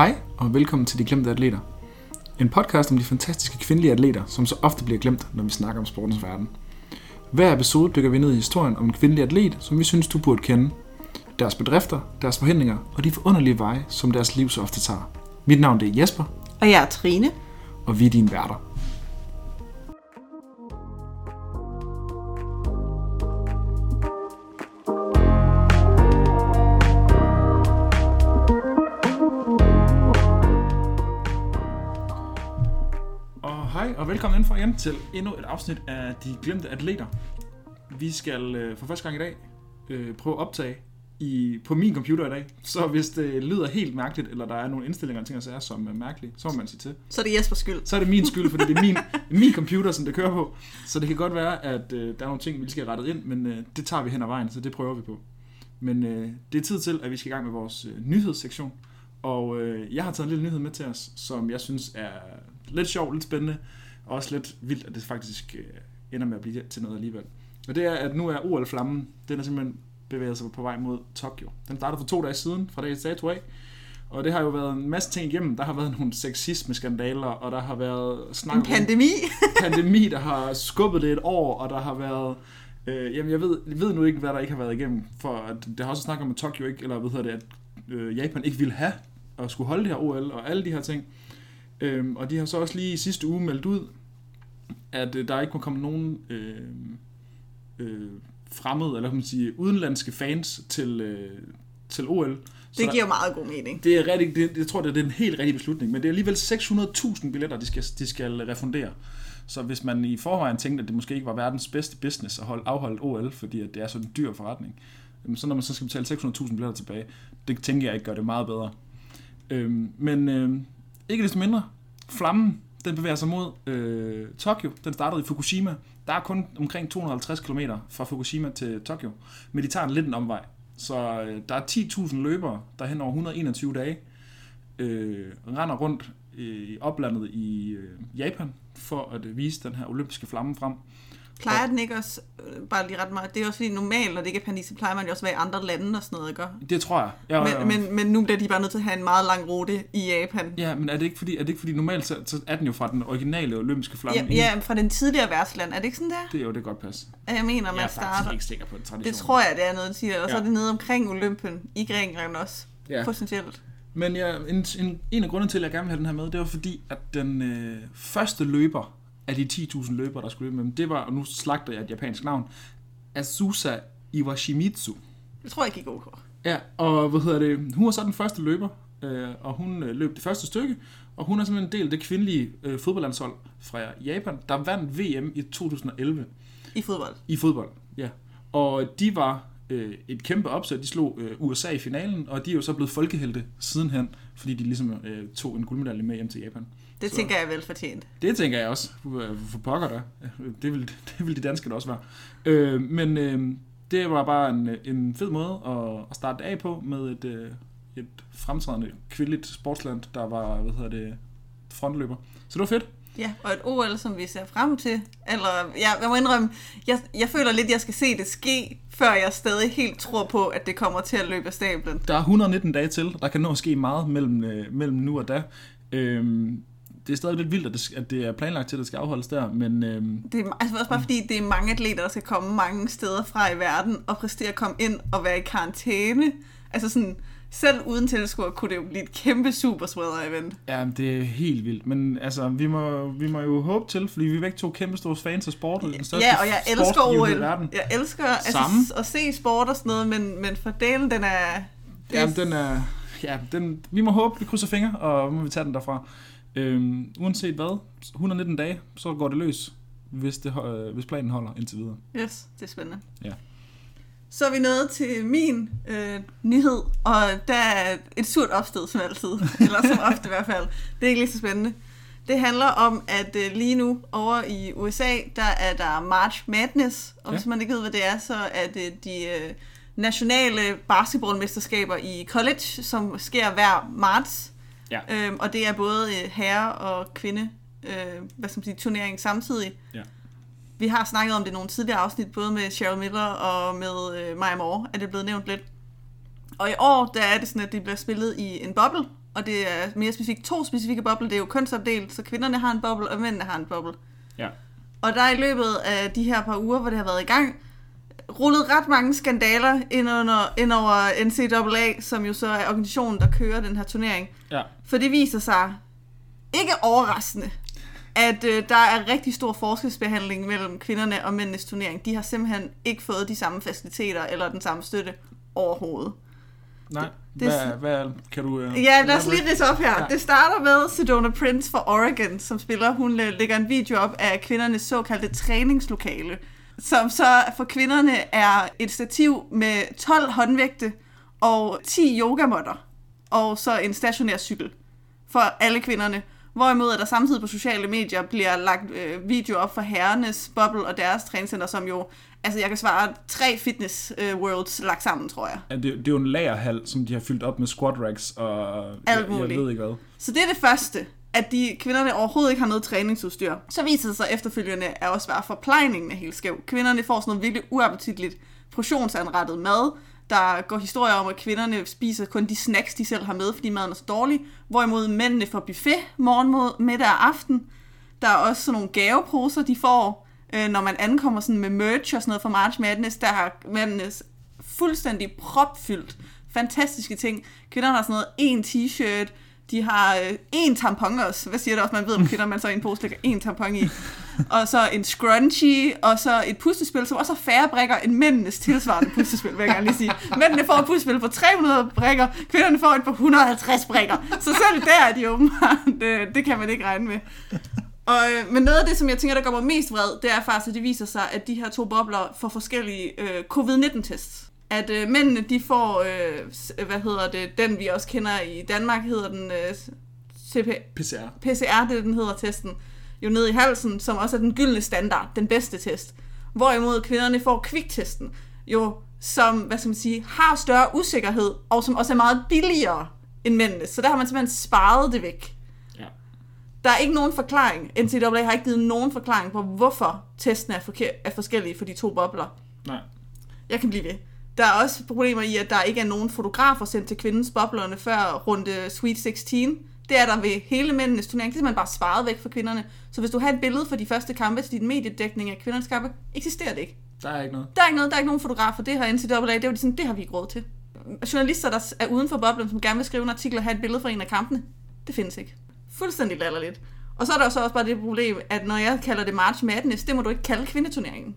Hej og velkommen til De Glemte Atleter. En podcast om de fantastiske kvindelige atleter, som så ofte bliver glemt, når vi snakker om sportens verden. Hver episode dykker vi ned i historien om en kvindelig atlet, som vi synes, du burde kende. Deres bedrifter, deres forhindringer og de forunderlige veje, som deres liv så ofte tager. Mit navn det er Jesper, Og jeg er Trine. og vi er dine værter. Igen til endnu et afsnit af De Glemte Atleter. Vi skal øh, for første gang i dag øh, prøve at optage i, på min computer i dag. Så hvis det lyder helt mærkeligt, eller der er nogle indstillinger og ting og sager, som er mærkelige, så må man sige til. Så er det Jespers skyld. Så er det min skyld, fordi det er min, min computer, som det kører på. Så det kan godt være, at øh, der er nogle ting, vi lige skal have rettet ind, men øh, det tager vi hen ad vejen, så det prøver vi på. Men øh, det er tid til, at vi skal i gang med vores øh, nyhedssektion. Og øh, jeg har taget en lille nyhed med til os, som jeg synes er lidt sjov, lidt spændende, også lidt vildt, at det faktisk øh, ender med at blive til noget alligevel. Og det er, at nu er OL-flammen, den er simpelthen bevæget sig på vej mod Tokyo. Den startede for to dage siden, fra dagens dato af. Og det har jo været en masse ting igennem. Der har været nogle sexisme-skandaler, og der har været snak En om pandemi. pandemi, der har skubbet det et år, og der har været... Øh, jamen, jeg ved, jeg ved nu ikke, hvad der ikke har været igennem, for at, der har også snakket om, at Tokyo ikke, eller hvad hedder det, at øh, Japan ikke ville have at skulle holde det her OL, og alle de her ting. Øhm, og de har så også lige i sidste uge meldt ud, at øh, der ikke må komme nogen øh, øh, fremmede, eller kan man sige, udenlandske fans til, øh, til OL. Så Det der- giver meget god mening. det er rigtig, det, jeg tror, det er en helt rigtig beslutning, men det er alligevel 600.000 billetter, de skal, de skal refundere. Så hvis man i forvejen tænkte, at det måske ikke var verdens bedste business at holde, afholde OL, fordi at det er sådan en dyr forretning, så når man så skal betale 600.000 billetter tilbage, det tænker jeg ikke gør det meget bedre. Øhm, men øhm, ikke desto mindre, flammen, den bevæger sig mod øh, Tokyo. Den startede i Fukushima. Der er kun omkring 250 km fra Fukushima til Tokyo, men de tager en lidt en omvej. Så øh, der er 10.000 løbere, der hen over 121 dage øh, render rundt øh, i oplandet i øh, Japan for at øh, vise den her olympiske flamme frem. Plejer den ikke også, øh, bare lige ret meget, det er også fordi normalt, når det ikke er pandemi, så plejer man jo også at være i andre lande og sådan noget, ikke? Det tror jeg. jeg Men, men, men nu bliver de bare nødt til at have en meget lang rute i Japan. Ja, men er det ikke fordi, er det ikke fordi normalt så, så er den jo fra den originale olympiske flamme? Ja, ja, fra den tidligere værtsland. Er det ikke sådan der? Det er jo det godt pas. Jeg mener, man Jeg er starter. ikke sikker på den tradition. Det tror jeg, det er noget, de siger. Og så Ja. er det nede omkring Olympen i Grækenland også. Ja. Potentielt. Men ja, en, en, en af grundene til, at jeg gerne vil have den her med, det var fordi, at den øh, første løber af de 10.000 løbere, der skulle løbe med dem, det var, og nu slagter jeg et japansk navn, Asusa Iwashimitsu. Det tror jeg gik ok. Ja, og hvad hedder det, hun var så den første løber, øh, og hun øh, løb det første stykke, og hun er simpelthen en del af det kvindelige øh, fodboldlandshold fra Japan, der vandt VM i 2011 I fodbold. i fodbold. Ja. Og de var øh, et kæmpe opsæt. De slog øh, USA i finalen, og de er jo så blevet folkehelte sidenhen, fordi de ligesom øh, tog en guldmedalje med hjem til Japan. Det Så- tænker jeg er velfortjent. Det tænker jeg også. øh, For pokker da. Det vil, det vil de danske da også være. Øh, men øh, det var bare en, en fed måde at, at starte af på med et, øh, et fremtrædende kvindeligt sportsland, der var, hvad hedder det, frontløber. Så det var fedt. Ja, og et OL, som vi ser frem til. Eller, ja, jeg må indrømme, jeg, jeg føler lidt, at jeg skal se det ske, før jeg stadig helt tror på, at det kommer til at løbe af stablen. Der er 119 dage til, der kan nå at ske meget mellem, øh, mellem nu og da. Øh, det er stadig lidt vildt, at det, at det er planlagt til, at det skal afholdes der, men øh, Det er altså også bare fordi, det er mange atleter, der skal komme mange steder fra i verden og præstere at komme ind og være i karantæne. Altså sådan, selv uden tilskuer kunne det jo blive et kæmpe super spreader event. ja, det er helt vildt. Men altså, vi må, vi må jo håbe til, fordi vi er begge to kæmpe store fans af sport. Den største Ja, og jeg elsker OL. i verden. Jeg elsker altså, at se sport og sådan noget, men, men for delen, den er... er- Ja, den er... Ja, den, vi må håbe, vi krydser fingre, og må vi tage den derfra. Øhm, uanset hvad, 119 dage, så går det løs, hvis, det, øh, hvis planen holder indtil videre. Yes, det er spændende. Ja. Så er vi nået til min øh, nyhed, og der er et surt opstød som altid, eller som ofte i hvert fald. Det er ikke lige så spændende. Det handler om, at øh, lige nu over i USA, der er der March Madness, og Ja. hvis man ikke ved, hvad det er, så er det de øh, nationale basketballmesterskaber i college, som sker hver marts. Ja. Øhm, og det er både øh, herre- og kvinde øh, hvad skal man sige, turnering samtidig. Ja. Vi har snakket om det i nogle tidligere afsnit, både med Cheryl Miller og med øh, Maja Moore, er det blevet nævnt lidt. Og i år, der er det sådan, at det bliver spillet i en boble, og det er mere specifikt to specifikke bobler. Det er jo kønsopdelt, så kvinderne har en boble, og mændene har en boble. Ja. Og der er i løbet af de her par uger, hvor det har været i gang, rullet ret mange skandaler ind, under, ind over NCAA, som jo så er organisationen, der kører den her turnering. Ja. For det viser sig, ikke overraskende, at øh, der er rigtig stor forskelsbehandling mellem kvinderne og mændenes turnering. De har simpelthen ikke fået de samme faciliteter eller den samme støtte overhovedet. Nej, Det- hvad, hvad kan du... Uh, Ja, lad os lige ridse op her. Ja. Ja. Det starter med Sedona Prince fra Oregon, som spiller. Hun øh, lægger en video op af kvindernes såkaldte træningslokale, som så for kvinderne er et stativ med 12 håndvægte og 10 yogamotter, og så en stationær cykel for alle kvinderne. Hvorimod at der samtidig på sociale medier bliver lagt øh, video op for herrenes boble og deres træningscenter, som jo, altså jeg kan svare, tre fitness øh, worlds lagt sammen, tror jeg. Ja, det, det er jo en lagerhal, som de har fyldt op med squat racks og Alt jeg, jeg muligt. ved ikke hvad. Så det er det første, at de kvinderne overhovedet ikke har noget træningsudstyr. Så viser det sig efterfølgende at også være forplejningen er helt skæv. Kvinderne får sådan noget virkelig uappetitligt portionsanrettet mad. Der går historier om, at kvinderne spiser kun de snacks, de selv har med, fordi maden er så dårlig. Hvorimod mændene får buffet morgen, mod, middag og aften. Der er også sådan nogle gaveposer, de får, øh, når man ankommer sådan med merch og sådan noget fra March Madness. Der har mændene fuldstændig propfyldt. Fantastiske ting. Kvinderne har sådan noget en t-shirt, de har øh, en tampon også. Hvad siger det også? Man ved om kvinder, man så i en pose lægger en tampon i. Og så en scrunchie, og så et puslespil, som også har færre brikker end mændenes tilsvarende puslespil, vil jeg gerne lige sige. Mændene får et puslespil på 300 brikker, kvinderne får et på 150 brikker. Så selv der er de åbenbart, det, det kan man ikke regne med. Og, øh, men noget af det, som jeg tænker, der gør mig mest vred, det er faktisk, at det viser sig, at de her to bobler får forskellige øh, covid-19-tests. At øh, mændene, de får, øh, hvad hedder det, den vi også kender i Danmark, hedder den øh, CP, PCR. PCR, det den hedder testen, jo ned i halsen, som også er den gyldne standard, den bedste test. Hvorimod kvinderne får kviktesten, jo som, hvad skal man sige, har større usikkerhed, og som også er meget billigere end mændene. Så der har man simpelthen sparet det væk. Ja. Der er ikke nogen forklaring. NCAA har ikke givet nogen forklaring på, hvorfor testen er, forke- er forskellige for de to bobler. Nej. Jeg kan blive ved. Der er også problemer i, at der ikke er nogen fotografer sendt til kvindens boblerne før runde Sweet 16. Det er der ved hele mændenes turnering. Det er simpelthen bare sparet væk for kvinderne. Så hvis du har et billede for de første kampe til din mediedækning af kvindernes kampe, eksisterer det ikke. Der er ikke noget. Der er ikke noget, der er ikke nogen fotografer. Det har NCAA, det var de sådan, det har vi ikke råd til. Journalister, der er uden for boblen, som gerne vil skrive en artikel og have et billede fra en af kampene, det findes ikke. Fuldstændig latterligt. Og så er der jo så også bare det problem, at når jeg kalder det March Madness, det må du ikke kalde kvindeturneringen.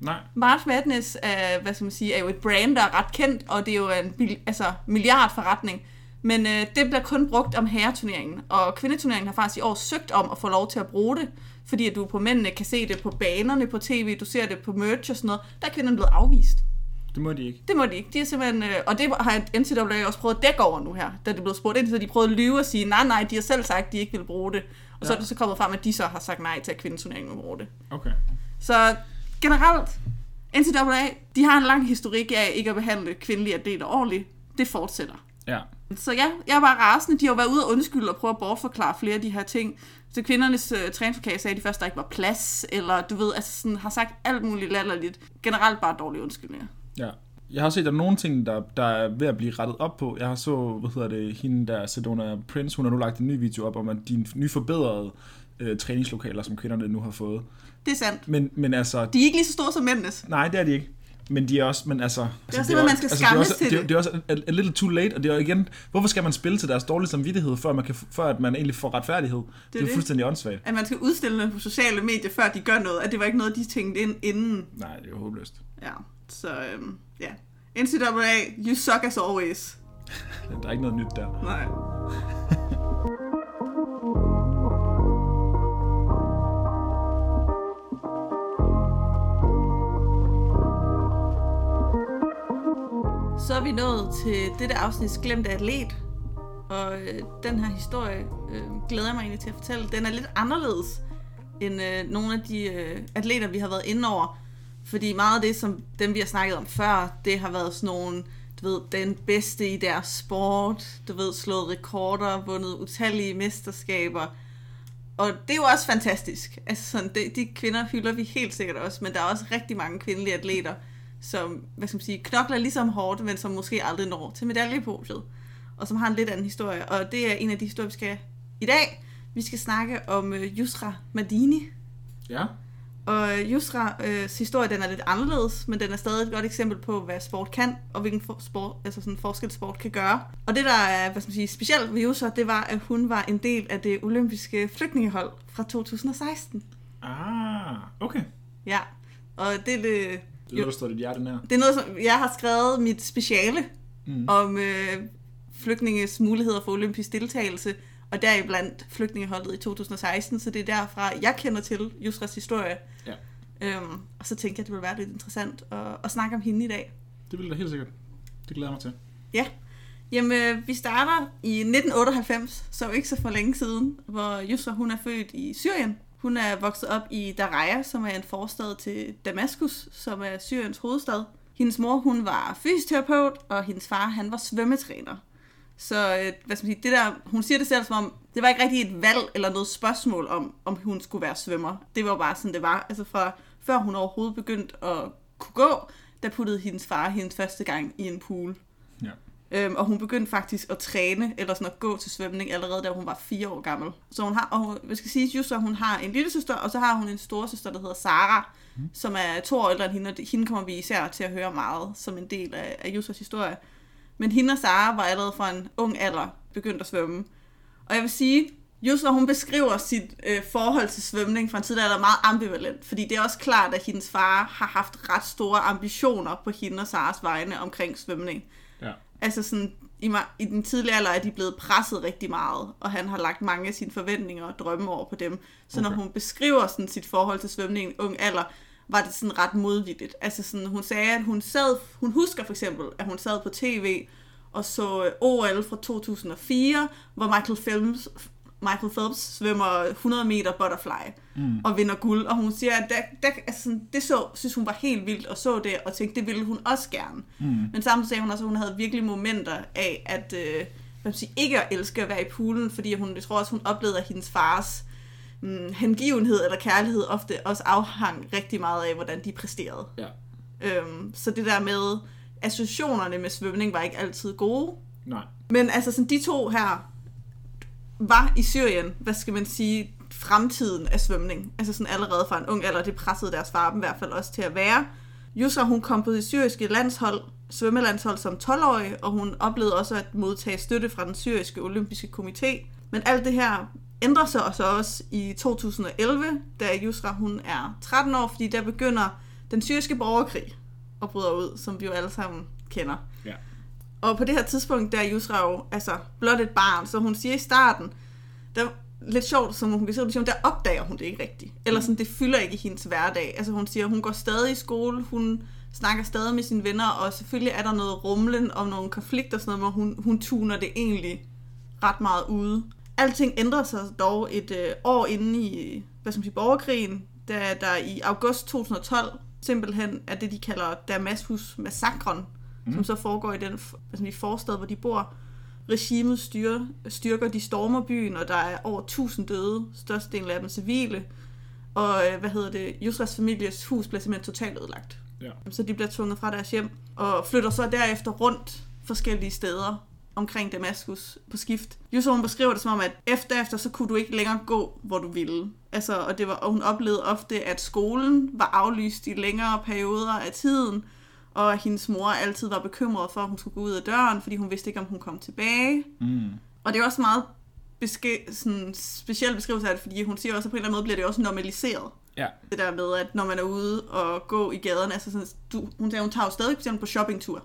Nej. March Madness er, hvad skal man sige, er jo et brand, der er ret kendt, og det er jo en altså, milliardforretning. Men øh, det bliver kun brugt om herreturneringen, og kvindeturneringen har faktisk i år søgt om at få lov til at bruge det, fordi at du på mændene kan se det på banerne på tv, du ser det på merch og sådan noget. Der er kvinderne blevet afvist. Det må de ikke. Det må de ikke. De er simpelthen, øh, og det har NCAA også prøvet at dække over nu her, da det blev spurgt ind, så de prøvede at lyve og sige, nej, nej, de har selv sagt, at de ikke ville bruge det. Og så Ja. er det så kommet frem, at de så har sagt nej til, at kvindeturneringen vil bruge det. Okay. Så generelt, NCAA, de har en lang historik af ikke at behandle kvindelige atleter ordentligt. Det fortsætter. Ja. Så ja, jeg bare rasende. De har jo været ude og undskylde og prøve at bortforklare flere af de her ting. Så kvindernes øh, træningsforkage sagde, at de først der ikke var plads, eller du ved, altså sådan, har sagt alt muligt latterligt. Generelt bare dårlige undskyldninger. Ja. Jeg har set, at der er nogle ting, der, der er ved at blive rettet op på. Jeg har så, hvad hedder det, hende der, Sedona Prince, hun har nu lagt en ny video op om, at de nye forbedrede øh, træningslokaler, som kvinderne nu har fået. Det er sandt. Men, men altså, De er ikke lige så store som mændenes. nej, det er de ikke. Men de er også, men altså... Det også det, man skal skammes er også, til det. Er, det. er også a, a, little too late, og det er igen, hvorfor skal man spille til deres dårlige samvittighed, før, man kan, før at man egentlig får retfærdighed? Det, det er det. fuldstændig åndssvagt. At man skal udstille noget på sociale medier, før de gør noget. At det var ikke noget, de tænkte ind inden. Nej, det er jo håbløst. Ja, så øhm, ja. NCAA, you suck as always. Der er ikke noget nyt der. Nej. Er vi nået til dette afsnits glemte atlet. Og øh, den her historie øh, glæder jeg mig egentlig til at fortælle. Den er lidt anderledes end øh, nogle af de øh, atleter, vi har været inde over. Fordi meget af det, som dem vi har snakket om før, det har været sådan nogle, du ved, den bedste i deres sport, du ved, slået rekorder, vundet utallige mesterskaber. Og det er jo også fantastisk. Altså sådan, det, de kvinder hylder vi helt sikkert også, men der er også rigtig mange kvindelige atleter, som, hvad skal man sige, knokler ligesom hårdt, men som måske aldrig når til medaljepodiet. og som har en lidt anden historie. Og det er en af de historier, vi skal i dag. Vi skal snakke om øh, Yusra Madini. Ja. Og øh, Yusras øh, historie, den er lidt anderledes, men den er stadig et godt eksempel på, hvad sport kan, og hvilken for, sport, altså sådan forskel sport kan gøre. Og det, der er hvad skal man sige, specielt ved Yusra, det var, at hun var en del af det olympiske flygtningehold fra 2016. Ah, okay. Ja, og det er det, Det er noget, der står dit hjerte nær. det er noget, som jeg har skrevet mit speciale Mm. om øh, flygtninges muligheder for olympisk deltagelse, og deriblandt flygtningeholdet i 2016, så det er derfra, jeg kender til Yusras historie. Ja. Øhm, og så tænkte jeg, at det ville være lidt interessant at, at snakke om hende i dag. Det vil da helt sikkert. Det glæder jeg mig til. Ja. Jamen, øh, vi starter i 1998, så ikke så for længe siden, hvor Yusra hun er født i Syrien. Hun er vokset op i Daraya, som er en forstad til Damaskus, som er Syriens hovedstad. Hendes mor, hun var fysioterapeut, og hendes far, han var svømmetræner. Så øh, hvad skal man sige, det der, hun siger det selv som om, det var ikke rigtig et valg eller noget spørgsmål om, om hun skulle være svømmer. Det var bare sådan, det var. Altså fra før hun overhovedet begyndte at kunne gå, der puttede hendes far hendes første gang i en pool. Ja. Øhm, og hun begyndte faktisk at træne, eller sådan at gå til svømning, allerede da hun var fire år gammel. Så hun har, og hun, skal sige, just så hun har en lille søster, og så har hun en storesøster, der hedder Sara, mm. som er to år ældre end hende, og hende kommer vi især til at høre meget som en del af, af Jusras historie. Men hende og Sara var allerede fra en ung alder begyndt at svømme. Og jeg vil sige, Jusra hun beskriver sit øh, forhold til svømning fra en tid, der er meget ambivalent. Fordi det er også klart, at hendes far har haft ret store ambitioner på hende og Saras vegne omkring svømning. Altså sådan, i, i den tidlige alder er de blevet presset rigtig meget, og han har lagt mange af sine forventninger og drømme over på dem. Så okay. når hun beskriver sådan sit forhold til svømning i en ung alder, var det sådan ret modvilligt. Altså sådan, hun sagde, at hun sad, hun husker for eksempel, at hun sad på tv og så OL fra 2004, hvor Michael Phelps, Michael Phelps svømmer 100 meter butterfly Mm. og vinder guld. Og hun siger, at der, der, altså sådan, det så, synes hun var helt vildt, og så det, og tænkte, det ville hun også gerne. Mm. Men samtidig sagde hun også, at hun havde virkelig momenter af, at øh, hvad sige, ikke at elske at være i poolen, fordi hun, jeg tror også, hun oplevede, at hendes fars mm, hengivenhed eller kærlighed ofte også afhang rigtig meget af, hvordan de præsterede. Ja. Øhm, så det der med, associationerne med svømning var ikke altid gode. Nej. Men altså sådan, de to her var i Syrien, hvad skal man sige, fremtiden af svømning. Altså sådan allerede fra en ung alder, det pressede deres far dem i hvert fald også til at være. Yusra, hun kom på det syriske landshold, svømmelandshold som 12-årig, og hun oplevede også at modtage støtte fra den syriske olympiske komité. Men alt det her ændrer sig også, også i 2011, da Yusra hun er 13 år, fordi der begynder den syriske borgerkrig at bryde ud, som vi jo alle sammen kender. Ja. Og på det her tidspunkt, der er Yusra jo altså, blot et barn, så hun siger i starten, der lidt sjovt, som hun beskriver det, der opdager hun det ikke rigtigt. Eller sådan, det fylder ikke i hendes hverdag. Altså hun siger, hun går stadig i skole, hun snakker stadig med sine venner, og selvfølgelig er der noget rumlen og nogle konflikter og sådan noget, hvor hun, hun tuner det egentlig ret meget ude. Alting ændrer sig dog et øh, år inden i hvad skal man sige, borgerkrigen, da der i august 2012 simpelthen er det, de kalder Damaskus-massakren, mm. som så foregår i den man sige, forstad, hvor de bor. Regimet styrer, styrker, de stormer byen, og der er over 1000 døde, størstedelen af dem civile. Og øh, hvad hedder det, Yusras families hus bliver simpelthen totalt ødelagt. Ja. Så de bliver tvunget fra deres hjem, og flytter så derefter rundt forskellige steder omkring Damaskus på skift. Yusra hun beskriver det som om, at efter efter, så kunne du ikke længere gå, hvor du ville. Altså, og, det var, og hun oplevede ofte, at skolen var aflyst i længere perioder af tiden, og hendes mor altid var bekymret for, at hun skulle gå ud af døren, fordi hun vidste ikke, om hun kom tilbage. Mm. Og det er også meget beske- sådan speciel beskrivelse af det, fordi hun siger også, at på en eller anden måde bliver det også normaliseret. Ja. Det der med, at når man er ude og gå i gaderne, altså sådan, du, hun, siger, hun tager jo stadig for eksempel på shoppingtur,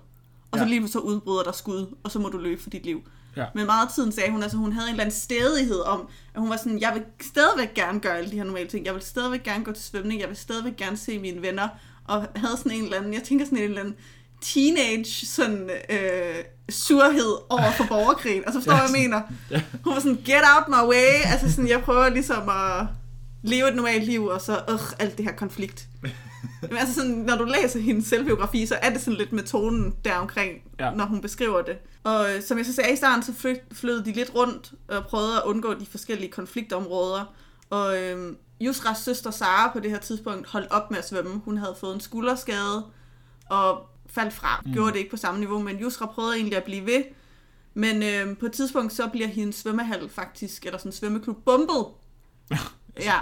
og så Ja. lige så udbryder der skud, og så må du løbe for dit liv. Ja. Men meget af tiden sagde hun, altså hun havde en eller anden stedighed om, at hun var sådan, jeg vil stadigvæk gerne gøre alle de her normale ting, jeg vil stadigvæk gerne gå til svømning, jeg vil stadigvæk gerne se mine venner, og havde sådan en eller anden, jeg tænker sådan en eller anden teenage sådan, øh, surhed over for borgerkrigen. Altså forstår du, Ja, hvad jeg mener? Ja. Hun var sådan, get out my way. Altså sådan, jeg prøver ligesom at leve et normalt liv, og så, øh, alt det her konflikt. Men altså sådan, når du læser hendes selvbiografi, så er det sådan lidt med tonen deromkring, Ja. når hun beskriver det. Og øh, som jeg så sagde i starten, så flød de lidt rundt og prøvede at undgå de forskellige konfliktområder. Og øh, Yusras søster Sara på det her tidspunkt holdt op med at svømme. Hun havde fået en skulderskade og faldt fra. Mm. Gjorde det ikke på samme niveau, men Yusra prøvede egentlig at blive ved Men øh, på et tidspunkt, så bliver hendes svømmehal faktisk, eller sådan en svømmeklub, bombet. ja,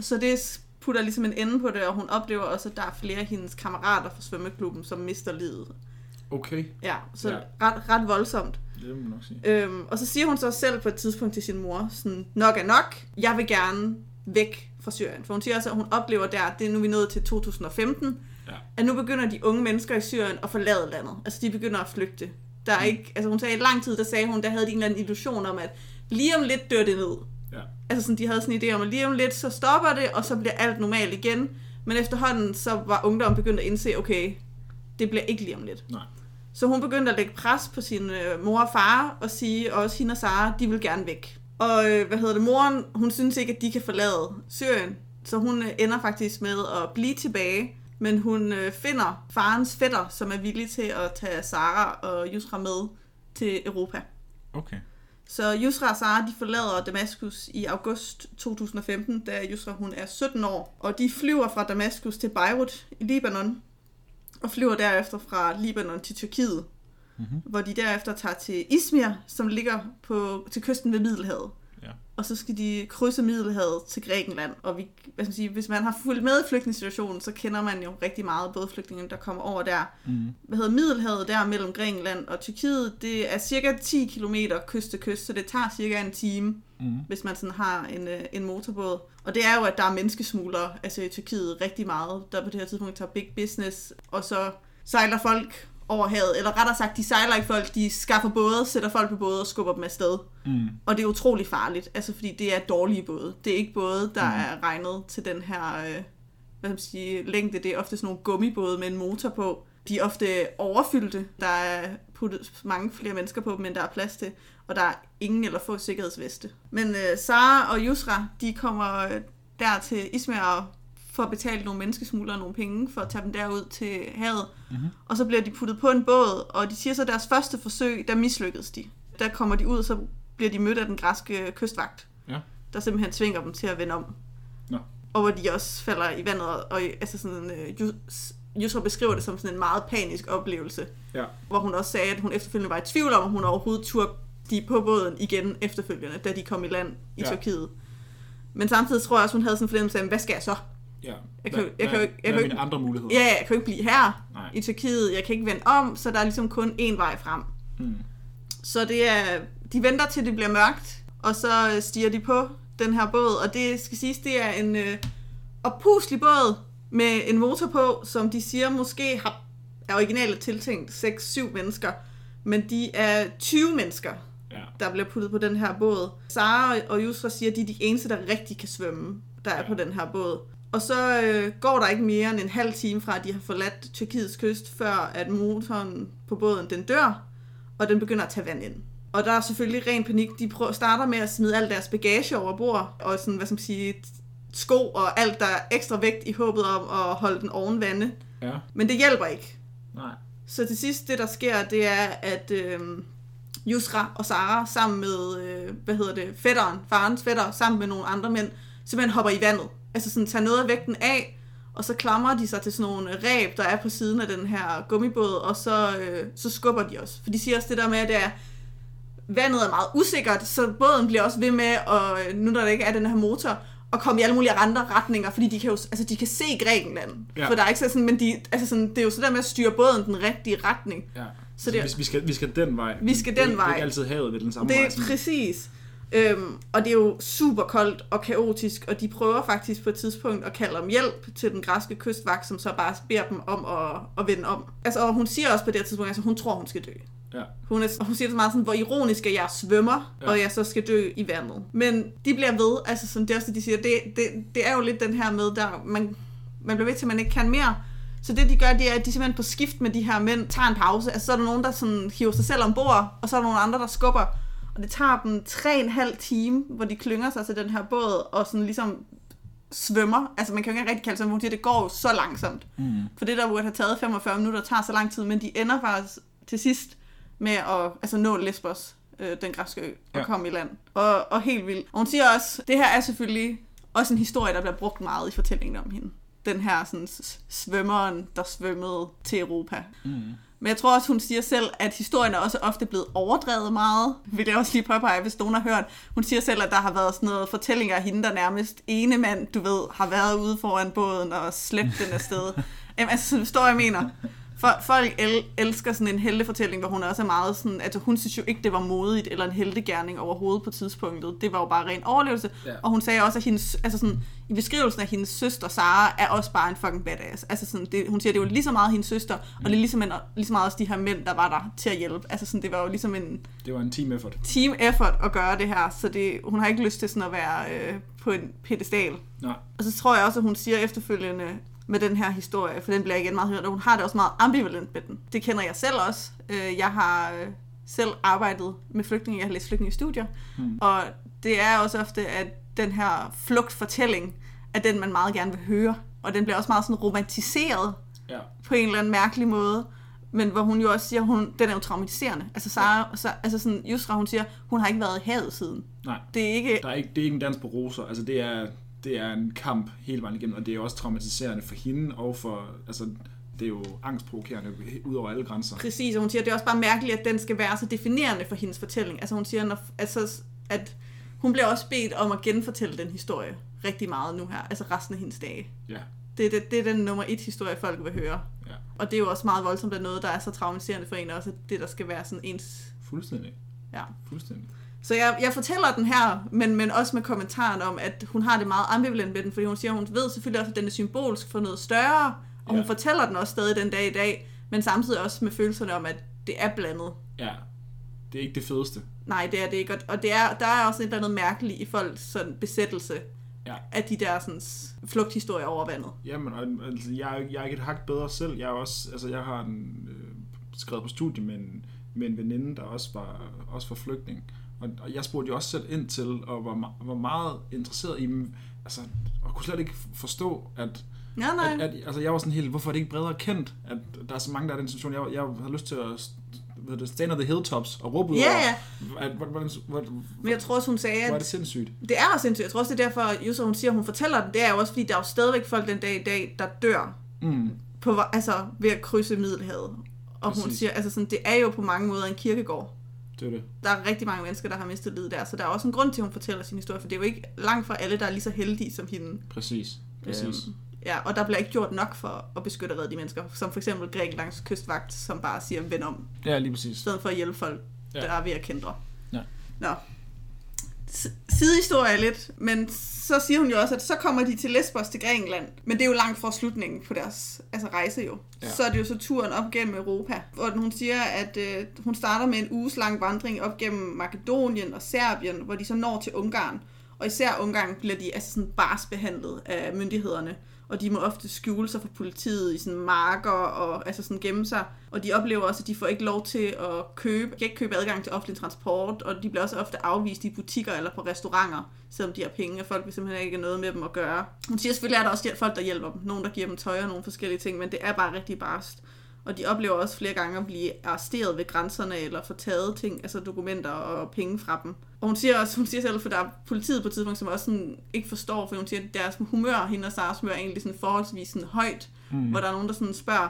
så det putter ligesom en ende på det, og hun oplever også, at der er flere af hendes kammerater fra svømmeklubben, som mister livet. Okay, Ja, så ja. Ret, ret voldsomt. det må man nok sige. Øhm, og så siger hun så selv på et tidspunkt til sin mor, sådan, nok er nok, jeg vil gerne væk fra Syrien. For hun siger også, at hun oplever der, det er nu vi er nået til 2015, Ja. at nu begynder de unge mennesker i Syrien at forlade landet. Altså de begynder at flygte. Der er Mm. ikke, altså hun sagde i lang tid, der sagde hun, der havde de en eller anden illusion om, at lige om lidt dør det ned. Ja. Altså sådan, de havde sådan en idé om, at lige om lidt, så stopper det, og så bliver alt normalt igen. Men efterhånden, så var ungdommen begyndt at indse, okay, det bliver ikke lige om lidt. Nej. Så hun begyndte at lægge pres på sin øh, mor og far og sige, og også hende og Sara, de vil gerne væk. Og øh, hvad hedder det, moren, hun synes ikke, at de kan forlade Syrien, så hun øh, ender faktisk med at blive tilbage, men hun øh, finder farens fætter, som er villig til at tage Sara og Yusra med til Europa. Okay. Så Yusra og Sara, de forlader Damaskus i august 2015, da Yusra hun er 17 år. Og de flyver fra Damaskus til Beirut i Libanon, og flyver derefter fra Libanon til Tyrkiet, Mhm. hvor de derefter tager til Izmir, som ligger på, til kysten ved Middelhavet. Ja. Og så skal de krydse Middelhavet til Grækenland. Og vi, hvad skal man sige, hvis man har fulgt med i flygtningssituationen, så kender man jo rigtig meget både flygtninge, der kommer over der. Mm. Hvad hedder Middelhavet der mellem Grækenland og Tyrkiet? Det er cirka 10 km kyst til kyst, så det tager cirka en time Mm. hvis man sådan har en, øh, en motorbåd. Og det er jo, at der er menneskesmuglere, altså i Tyrkiet rigtig meget, der på det her tidspunkt tager big business, og så sejler folk over havet, eller rettere sagt, de sejler ikke folk, de skaffer både, sætter folk på både og skubber dem afsted. Mm. Og det er utrolig farligt, altså fordi det er dårlige både. Det er ikke både, der Mm. er regnet til den her øh, hvad skal man sige, længde. Det er ofte sådan nogle gummibåde med en motor på. De er ofte overfyldte. Der er puttet mange flere mennesker på dem, end der er plads til. Og der er ingen eller få sikkerhedsveste. Men øh, Sara og Yusra, de kommer øh, der til Ismail og får betalt nogle menneskesmuglere nogle penge for at tage dem derud til havet. Mhm. Og så bliver de puttet på en båd, og de siger så, at deres første forsøg, der mislykkedes de. Der kommer de ud, så bliver de mødt af den græske kystvagt, Ja. der simpelthen tvinger dem til at vende om. Nå. Og hvor de også falder i vandet, og, altså sådan, øh, Jus- Yusra beskriver det som sådan en meget panisk oplevelse, Ja. hvor hun også sagde, at hun efterfølgende var i tvivl om, om hun overhovedet turde de på båden igen efterfølgende, da de kom i land i ja. Tyrkiet. Men samtidig tror jeg også, hun havde sådan en fornemmelse af, hvad skal jeg så? Ja. Jeg kan jo- jeg hvad, kan jeg hvad kan mine andre muligheder? Ja, jeg kan jo ikke blive her Nej. i Tyrkiet, jeg kan ikke vende om, så der er ligesom kun én vej frem. Mm. Så det er, de venter til det bliver mørkt, og så øh, stiger de på den her båd, og det skal siges, det er en øh, oppuslig båd med en motor på, som de siger måske har, er originalt tiltænkt 6-7 mennesker, men de er 20 mennesker, Ja. der bliver puttet på den her båd. Sara og Yusra siger, at de er de eneste, der rigtig kan svømme, der er Ja. på den her båd. Og så øh, går der ikke mere end en halv time fra, at de har forladt Tyrkiets kyst, før at motoren på båden den dør, og den begynder at tage vand ind. Og der er selvfølgelig ren panik. De prøver, starter med at smide al deres bagage over bord, og sådan, hvad skal man sige, sko og alt, der er ekstra vægt i håbet om at holde den oven vande. Ja. Men det hjælper ikke. Nej. Så til sidst, det der sker, det er, at øh, Yusra og Sara sammen med, øh, hvad hedder det, fætteren, farens fætter, sammen med nogle andre mænd, simpelthen hopper i vandet. Altså sådan tager noget af vægten af, og så klamrer de sig til sådan nogle ræb, der er på siden af den her gummibåd, og så, øh, så skubber de også. For de siger også det der med, at det er, vandet er meget usikkert, så båden bliver også ved med, og nu når der ikke er den her motor, at komme i alle mulige andre retninger, fordi de kan jo, altså de kan se Grækenland. Ja. For der er ikke så sådan, men de, altså sådan, det er jo sådan der med at styre båden den rigtige retning. Ja. Så Så det- det... vi, vi, skal, vi skal den vej. Vi skal Det den ikke- Det er vej. ikke altid havet ved den samme Det vej. er sådan. præcis. Øhm, og det er jo super koldt og kaotisk, og de prøver faktisk på et tidspunkt at kalde om hjælp til den græske kystvagt, som så bare beder dem om at, at vende om. Altså, og hun siger også på det her tidspunkt, altså hun tror, hun skal dø. Ja. Hun, er, og hun siger så meget sådan, hvor ironisk at jeg svømmer, Ja. og jeg så skal dø i vandet. Men de bliver ved, altså som det også de siger, det, det, det er jo lidt den her med, der man, man bliver ved til, at man ikke kan mere. Så det de gør, det er, at de simpelthen på skift med de her mænd tager en pause. Altså så er der nogen, der sådan hiver sig selv ombord, og så er der nogle andre, der skubber. Og det tager dem tre og en halv time, hvor de klynger sig til den her båd, og sådan ligesom svømmer. Altså man kan jo ikke rigtig kalde det sådan, hvor det går så langsomt. Mm. For det, der burde have taget 45 minutter, tager så lang tid, men de ender faktisk til sidst med at altså, nå Lesbos, øh, den græske ø, og ja. komme i land. Og, og helt vildt. Og hun siger også, det her er selvfølgelig også en historie, der bliver brugt meget i fortællingen om hende. Den her sådan, svømmeren, der svømmede til Europa. Mm. Men jeg tror også, hun siger selv, at historien er også ofte blevet overdrevet meget. Vil jeg også lige påpege, hvis nogen har hørt. Hun siger selv, at der har været sådan noget fortællinger af hende, der nærmest ene mand, du ved, har været ude foran båden og slæbt den afsted. Jamen, altså, så forstår jeg, mener. For, folk el, elsker sådan en heltefortælling, hvor hun også er meget sådan, altså hun synes jo ikke, det var modigt eller en heltegærning overhovedet på tidspunktet. Det var jo bare ren overlevelse. Ja. Og hun sagde også, at hendes, altså sådan, i beskrivelsen af hendes søster, Sara, er også bare en fucking badass. Altså sådan, det, hun siger, det var lige så meget hendes søster, og det er ligesom, en, lige så meget også de her mænd, der var der til at hjælpe. Altså sådan, det var jo ligesom en Det var en team effort. team effort at gøre det her, så det, hun har ikke lyst til sådan at være øh, på en pedestal. Nej. Og så tror jeg også, at hun siger efterfølgende med den her historie, for den bliver igen meget hørt, og hun har det også meget ambivalent med den. Det kender jeg selv også. Øh, Jeg har øh, selv arbejdet med flygtninge, jeg har læst flygtningestudier, Mm. og det er også ofte, at den her flugtfortælling er den, man meget gerne vil høre. Og den bliver også meget sådan romantiseret Ja. på en eller anden mærkelig måde. Men hvor hun jo også siger, hun, den er jo traumatiserende. Altså, Sarah, så, altså sådan, Yusra, hun siger, hun har ikke været i havet siden. Nej. Det er ikke... Der er ikke, det er ikke en dans på roser. Altså, det er, det er en kamp hele vejen igennem, og det er også traumatiserende for hende og for... Altså, det er jo angstprovokerende ud over alle grænser. Præcis, og hun siger, at det er også bare mærkeligt, at den skal være så definerende for hendes fortælling. Altså hun siger, når, altså, at hun bliver også bedt om at genfortælle den historie rigtig meget nu her, altså resten af hendes dage. Ja. Det, er det, det er den nummer et historie, folk vil høre. Ja. Og det er jo også meget voldsomt, at noget, der er så traumatiserende for en, også at det, der skal være sådan ens... Fuldstændig. Ja. Fuldstændig. Så jeg, jeg fortæller den her, men, men også med kommentaren om, at hun har det meget ambivalent med den, fordi hun siger, hun ved selvfølgelig også, at den er symbolsk for noget større, og hun Ja. fortæller den også stadig den dag i dag, men samtidig også med følelserne om, at det er blandet. Ja. Det er ikke det fedeste. Nej, det er det ikke. Og- Og det er, der er også et eller andet mærkeligt i folks sådan, besættelse Ja. af de der sådan, flugthistorier over vandet. Jamen, altså, jeg, jeg er ikke et hak bedre selv. Jeg er også, altså, jeg har en, øh, skrevet på studie med en, med en veninde, der også var, også var flygtning. Og, og jeg spurgte jo også selv ind til, og var, var meget interesseret i dem. Altså, og kunne slet ikke forstå, at, Ja, nej. at, at altså, jeg var sådan helt, hvorfor er det ikke bredere kendt, at der er så mange, der er den situation. Jeg, jeg har lyst til at hvad det, stand on the hilltops og råbe ud Ja, over, ja. at, hvordan, hvordan, hvordan, Men jeg tror også, hun sagde, hvor er at det sindssygt. det er også sindssygt. Jeg tror også, det er derfor, Jusser, hun siger, at hun fortæller den. Det er jo også, fordi der er jo stadigvæk folk den dag i dag, der dør Mm, på, altså, ved at krydse Middelhavet. Og hun Præcis. siger, altså sådan, det er jo på mange måder en kirkegård. Det er det. Der er rigtig mange mennesker, der har mistet livet der, så der er også en grund til, at hun fortæller sin historie, for det er jo ikke langt fra alle, der er lige så heldige som hende. Præcis. Præcis. Øhm, ja, og der bliver ikke gjort nok for at beskytte og redde de mennesker, som for eksempel Grækenlands kystvagt, som bare siger, vend om, Ja, lige i præcis. stedet for at hjælpe folk, ja. der er ved at kendre. Ja. Nå. Sidehistorie lidt, men så siger hun jo også, at så kommer de til Lesbos til Grækenland, men det er jo langt fra slutningen på deres altså rejse jo. Ja. Så er det jo så turen op gennem Europa, hvor hun siger, at øh, hun starter med en uges lang vandring op gennem Makedonien og Serbien, hvor de så når til Ungarn. Og især Ungarn bliver de altså sådan bars behandlet af myndighederne, og de må ofte skjule sig for politiet i sådan marker og altså sådan gemme sig. Og de oplever også, at de får ikke lov til at købe, de kan ikke købe adgang til offentlig transport, og de bliver også ofte afvist i butikker eller på restauranter, selvom de har penge, og folk vil simpelthen ikke have noget med dem at gøre. Hun siger selvfølgelig, at der også folk, der hjælper dem. Nogen, der giver dem tøj og nogle forskellige ting, men det er bare rigtig barst. Og de oplever også flere gange at blive arresteret ved grænserne, eller få taget ting, altså dokumenter og penge fra dem. Og hun siger også, hun siger selv, for der er politiet på et tidspunkt, som også sådan ikke forstår, for hun siger, at deres humør, hende og Saras humør, er egentlig sådan forholdsvis sådan højt, mm. hvor der er nogen, der sådan spørger,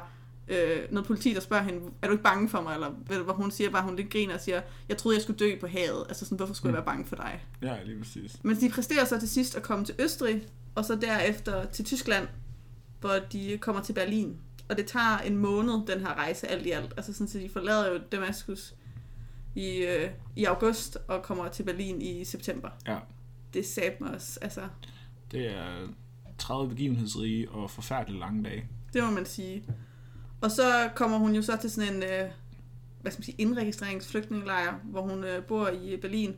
øh, noget politi, der spørger hende, er du ikke bange for mig? Eller hvor hun siger bare, hun lidt griner og siger, jeg troede, jeg skulle dø på havet. Altså sådan, hvorfor skulle mm. jeg være bange for dig? Ja, lige præcis. Men de præsterer så til sidst at komme til Østrig, og så derefter til Tyskland, hvor de kommer til Berlin. Og det tager en måned, den her rejse, alt i alt. Altså sådan, så de forlader jo Damaskus i, øh, i august, og kommer til Berlin i september. Ja. Det sagde mig også, altså, Det er 30 begivenhedsrige og forfærdeligt lange dage. det må man sige. Og så kommer hun jo så til sådan en, øh, hvad skal man sige, indregistreringsflygtningelejr, hvor hun øh, bor i Berlin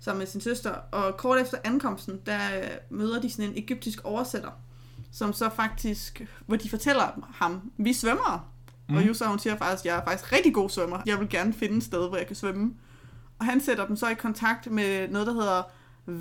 sammen med sin søster. Og kort efter ankomsten, der øh, møder de sådan en egyptisk oversætter, som så faktisk, hvor de fortæller ham, vi svømmer. Mm. Og Yusa, hun siger faktisk, jeg er faktisk rigtig god svømmer. Jeg vil gerne finde et sted, hvor jeg kan svømme. Og han sætter dem så i kontakt med noget, der hedder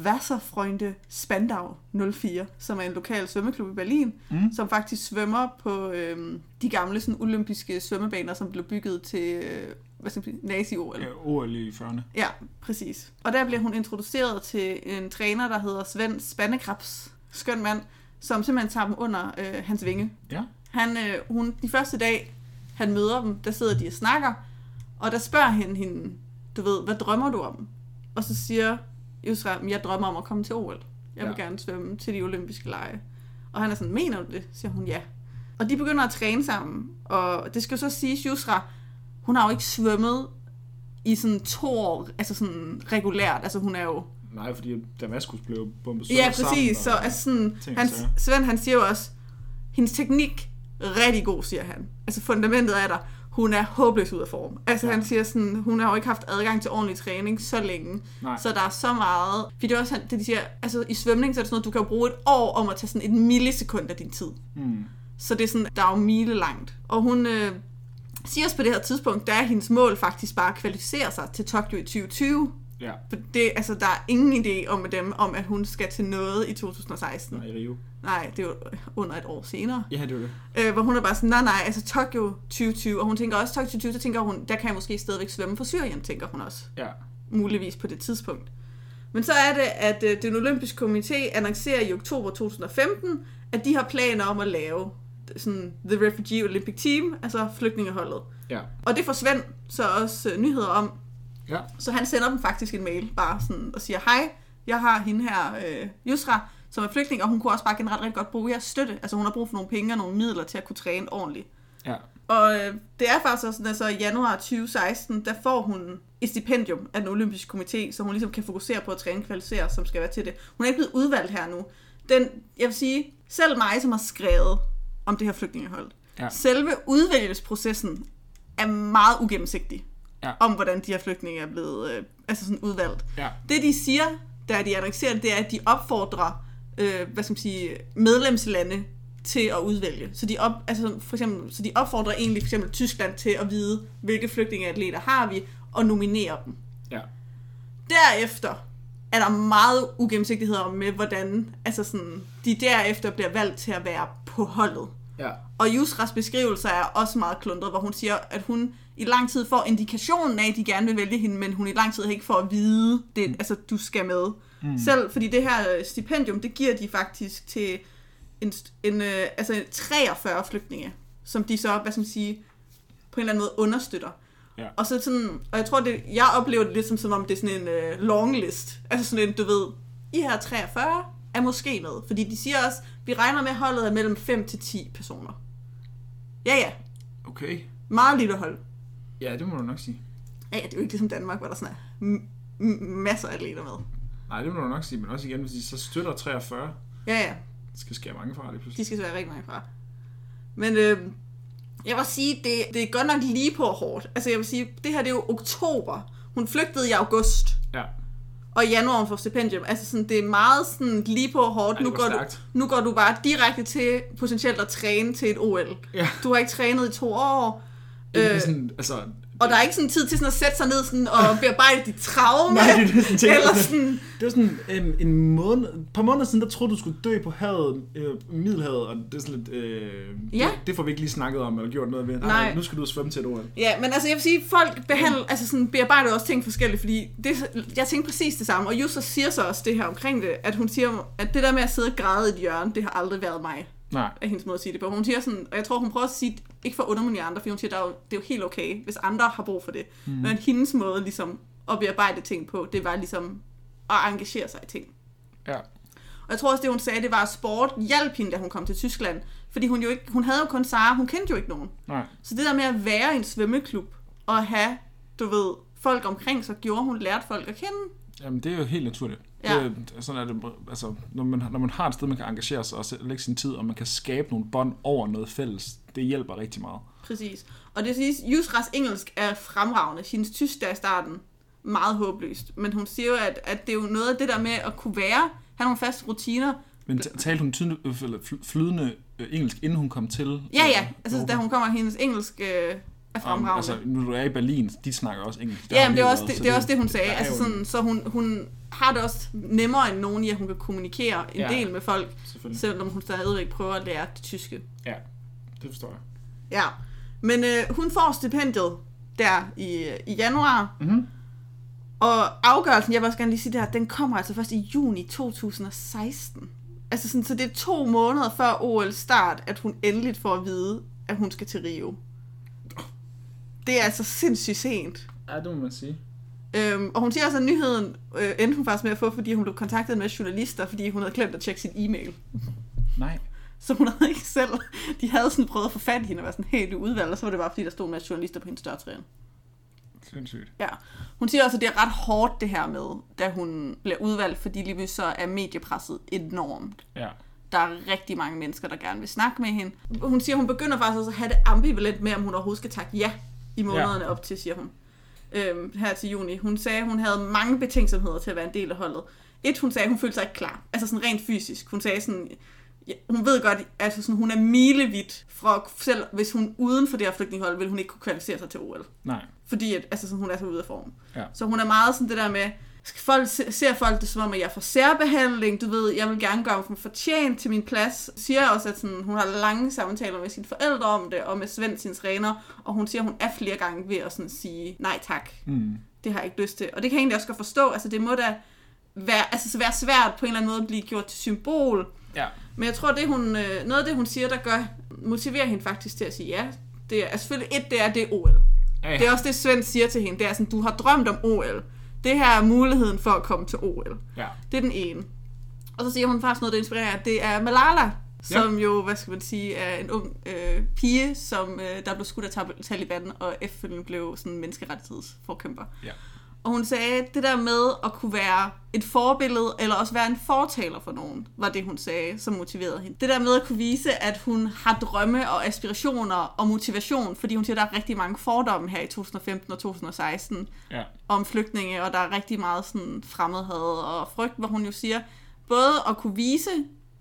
Wasserfreunde Spandau 04, som er en lokal svømmeklub i Berlin, Mm. som faktisk svømmer på øhm, de gamle sådan, olympiske svømmebaner, som blev bygget til øh, hvad skal man sige, nazi-OL. Ja, OL i 40'erne. Ja, præcis. Og der bliver hun introduceret til en træner, der hedder Svend Spandekrabs, skøn mand, som simpelthen tager dem under øh, hans vinge. Ja. Han, øh, hun, de første dag, han møder dem, der sidder de og snakker, og der spørger han hende, du ved, hvad drømmer du om? Og så siger Yusra, jeg drømmer om at komme til OL. Jeg vil Ja. gerne svømme til de olympiske lege. Og han er sådan, mener du det? Siger hun, ja. Og de begynder at træne sammen, og det skal jo så sige, Yusra, hun har jo ikke svømmet i sådan to år, altså sådan regulært, altså hun er jo Nej, fordi Damaskus blev bombet Ja, sammen, præcis. og- Så altså sådan, ting han. Svend han siger jo også, hendes teknik rigtig god, siger han. Altså fundamentet er der. Hun er håbløs ud af form. Altså Ja. ja. han siger sådan, hun har jo ikke haft adgang til ordentlig træning så længe. Nej. Så der er så meget. Fordi det er også han- det, de siger, altså i svømning, så er det sådan noget, du kan jo bruge et år om at tage sådan et millisekund af din tid. Mm. Så det er sådan, der er jo mile langt. Og hun øh, siger også på det her tidspunkt, der er hendes mål faktisk bare at kvalificere sig til Tokyo i 2020. Ja, For det, altså, der er ingen idé om dem, om at hun skal til noget i 2016. nej, i Rio. Nej, det er jo under et år senere. Ja, det var det. Øh, hvor hun er bare sådan, nej, nej, altså Tokyo 2020. Og hun tænker også, Tokyo 2020, så tænker hun, der kan jeg måske stadigvæk svømme for Syrien, tænker hun også. Ja. Muligvis på det tidspunkt. Men så er det, at øh, den olympiske komité annoncerer i oktober 2015, at de har planer om at lave sådan The Refugee Olympic Team, altså flygtningeholdet. Ja. Og det får Svend så også øh, nyheder om, Ja. så han sender dem faktisk en mail, bare sådan, og siger, hej, jeg har hende her, øh, Yusra, som er flygtning, og hun kunne også bare generelt rigtig godt bruge jeres støtte. Altså hun har brug for nogle penge og nogle midler til at kunne træne ordentligt. Ja. Og øh, det er faktisk også sådan, at så i januar 2016, der får hun et stipendium af den olympiske komité, så hun ligesom kan fokusere på at træne kvalificere, som skal være til det. Hun er ikke blevet udvalgt her nu. Den, jeg vil sige, selv mig, som har skrevet om det her flygtningehold, Ja. selve udvælgelsesprocessen er meget ugennemsigtig Ja. om, hvordan de her flygtninge er blevet øh, altså sådan udvalgt. Ja. Det de siger, da de annoncerer det, det er, at de opfordrer øh, hvad skal man sige, medlemslande til at udvælge. Så de, op, altså for eksempel, så de opfordrer egentlig for eksempel Tyskland til at vide, hvilke flygtningeatleter har vi, og nominere dem. Ja. Derefter er der meget ugennemsigtighed om med, hvordan altså sådan, de derefter bliver valgt til at være på holdet. Ja. Og Yusras beskrivelser er også meget klundret, hvor hun siger, at hun i lang tid får indikationen af, at de gerne vil vælge hende, men hun i lang tid ikke får at vide, det, altså du skal med. Mm. Selv fordi det her øh, stipendium, det giver de faktisk til en, en, øh, altså 43 flygtninge, som de så, hvad skal man sige, på en eller anden måde understøtter. Ja. Og så sådan, og jeg tror, det, jeg oplever det lidt som, som om det er sådan en øh, long list. Altså sådan en, du ved, I her 43 er måske med. Fordi de siger også, vi regner med, at holdet er mellem 5 til 10 personer. Ja, ja. Okay. Meget lille hold. Ja, det må du nok sige. Ja, det er jo ikke ligesom Danmark, hvor der sådan er m- m- masser af atleter med. Nej, det må du nok sige, men også igen, hvis de så støtter 43, Ja, ja. det skal skære mange fra lige pludselig. De skal så være rigtig mange fra. Men øh, jeg vil sige, det, det er godt nok lige på hårdt. Altså jeg vil sige, det her det er jo oktober. Hun flygtede i august. Ja. Og i januar får stipendium. Altså sådan, det er meget sådan lige på hårdt. Ej, nu, går går du, stærkt. nu går du bare direkte til potentielt at træne til et OL. Ja. Du har ikke trænet i to år. Øh, sådan, altså... Og der er ikke sådan tid til sådan at sætte sig ned sådan og bearbejde dit traume. Nej, det er jeg tænker. eller sådan, Det var sådan en, en måned, et par måneder siden, der troede du skulle dø på havet, øh, Middelhavet, og det er sådan lidt, øh, Ja. det, det, får vi ikke lige snakket om, eller gjort noget ved. Nej. nu skal du svømme til et OL. Ja, men altså jeg vil sige, folk behandler, altså sådan bearbejder også ting forskelligt, fordi det, jeg tænker præcis det samme, og Jusser siger så også det her omkring det, at hun siger, at det der med at sidde og græde i et hjørne, det har aldrig været mig, Nej. af hendes måde at sige det på. Hun siger sådan, og jeg tror, hun prøver at sige, ikke for at underminere andre, for hun siger, der er jo, det er jo helt okay, hvis andre har brug for det. Mm. Men hendes måde ligesom at bearbejde ting på, det var ligesom at engagere sig i ting. Ja. Og jeg tror også, det hun sagde, det var, at sport hjalp hende, da hun kom til Tyskland. Fordi hun jo ikke, hun havde jo kun Sara, hun kendte jo ikke nogen. Nej. Så det der med at være i en svømmeklub og have, du ved, folk omkring sig, gjorde hun lærte folk at kende. Jamen, det er jo helt naturligt. Ja. Det, er- sådan er det, altså, når man, når man har et sted, man kan engagere sig og lægge sin tid, og man kan skabe nogle bånd over noget fælles, det hjælper rigtig meget. Præcis. Og det siges, Jusras engelsk er fremragende. Hendes tysk der i starten meget håbløst. Men hun siger jo, at, at det er jo noget af det der med at kunne være, have nogle faste rutiner. Men talte hun tydelig, øh, flydende øh, engelsk, inden hun kom til? Ja, øh, ja. Altså, da hun kommer, hendes engelsk øh, er Om, fremragende. altså, nu du er i Berlin, de snakker også engelsk. Der Ja, men det er også været, det, det, er også det, hun sagde. Altså sådan, så hun, hun har det også nemmere end nogen i, at hun kan kommunikere en Ja. del med folk, selvom hun stadigvæk prøver at lære det tyske. Ja, det forstår jeg. Ja, men øh, hun får stipendiet der i, i januar, Mhm. og afgørelsen, jeg vil også gerne lige sige det her, den kommer altså først i juni 2016. Altså sådan, så det er to måneder før OL start, at hun endeligt får at vide, at hun skal til Rio. Det er altså sindssygt sent. Ja, det må man sige. Øhm, og hun siger også, at nyheden øh, endte hun faktisk med at få, fordi hun blev kontaktet med journalister, fordi hun havde glemt at tjekke sin e-mail. Nej. Så hun havde ikke selv... De havde sådan prøvet at få fat i hende og var sådan helt udvalgt, og så var det bare, fordi der stod en masse journalister på hendes dørtræen. Sindssygt. Ja. Hun siger også, at det er ret hårdt det her med, da hun bliver udvalgt, fordi lige så er mediepresset enormt. Ja. Der er rigtig mange mennesker, der gerne vil snakke med hende. Hun siger, at hun begynder faktisk også at have det ambivalent med, om hun overhovedet skal takke ja i månederne ja. op til, siger hun. Øhm, her til juni. Hun sagde, hun havde mange betænksomheder til at være en del af holdet. Et, hun sagde, hun følte sig ikke klar. Altså sådan rent fysisk. Hun sagde sådan, ja, hun ved godt, altså sådan, hun er milevidt fra, selv hvis hun uden for det her flygtningehold, vil hun ikke kunne kvalificere sig til OL. Nej. Fordi at, altså, sådan, hun er så ude af form. Ja. Så hun er meget sådan det der med, folk, ser folk det som om, at jeg får særbehandling, du ved, jeg vil gerne gøre mig fortjent til min plads. Siger også, at sådan, hun har lange samtaler med sine forældre om det, og med Svend, sin træner, og hun siger, at hun er flere gange ved at sådan sige, nej tak, Mm. det har jeg ikke lyst til. Og det kan jeg egentlig også godt forstå, altså det må da være, altså, være svært på en eller anden måde at blive gjort til symbol. Ja. Men jeg tror, det hun, øh, noget af det, hun siger, der gør, motiverer hende faktisk til at sige ja. Det er altså selvfølgelig et, det er, det OL. Ja, ja. Det er også det, Svend siger til hende. Det er sådan, du har drømt om OL. Det her er muligheden for at komme til OL. Ja. Det er den ene. Og så siger hun faktisk noget, der inspirerer. Det er Malala, som ja. jo, hvad skal man sige, er en ung øh, pige, som øh, der blev skudt af Tal- Taliban, og efterfølgende blev sådan en menneskerettighedsforkæmper. Ja. Og hun sagde, det der med at kunne være et forbillede, eller også være en fortaler for nogen, var det, hun sagde, som motiverede hende. Det der med at kunne vise, at hun har drømme og aspirationer og motivation, fordi hun siger, at der er rigtig mange fordomme her i 2015 og 2016 Ja. om flygtninge, og der er rigtig meget sådan fremmedhed og frygt, hvor hun jo siger, både at kunne vise,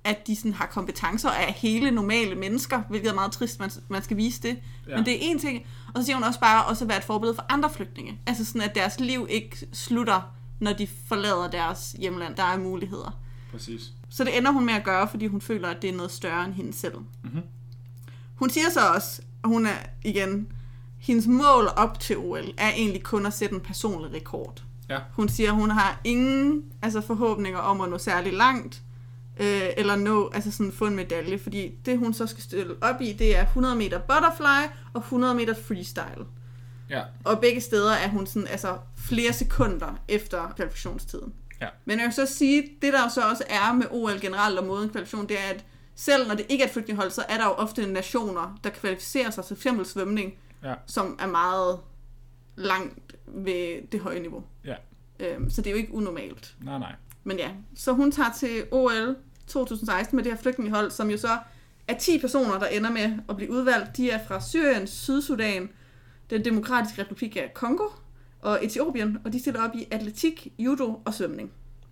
at de sådan har kompetencer af hele normale mennesker, hvilket er meget trist, man, man skal vise det. Ja. Men det er en ting. Og så siger hun også bare også at være et forbillede for andre flygtninge. Altså sådan, at deres liv ikke slutter, når de forlader deres hjemland. Der er muligheder. Præcis. Så det ender hun med at gøre, fordi hun føler, at det er noget større end hende selv. Mhm. Hun siger så også, at hun er igen, hendes mål op til OL er egentlig kun at sætte en personlig rekord. Ja. Hun siger, at hun har ingen altså, forhåbninger om at nå særlig langt, øh, eller nå, altså sådan få en medalje, fordi det hun så skal stille op i, det er 100 meter butterfly og 100 meter freestyle. Ja. Og begge steder er hun sådan, altså flere sekunder efter kvalifikationstiden. Ja. Men jeg vil så sige, det der så også er med OL generelt og moden kvalifikation, det er, at selv når det ikke er et flygtningehold, så er der jo ofte nationer, der kvalificerer sig eksempel svømning, Ja. som er meget langt ved det høje niveau. Ja. Øhm, så det er jo ikke unormalt. Nej, nej. Men ja, så hun tager til OL 2016 med det her flygtningehold, som jo så er 10 personer, der ender med at blive udvalgt. De er fra Syrien, Sydsudan, den demokratiske republik af Kongo og Etiopien, og de stiller op i atletik, judo og svømning.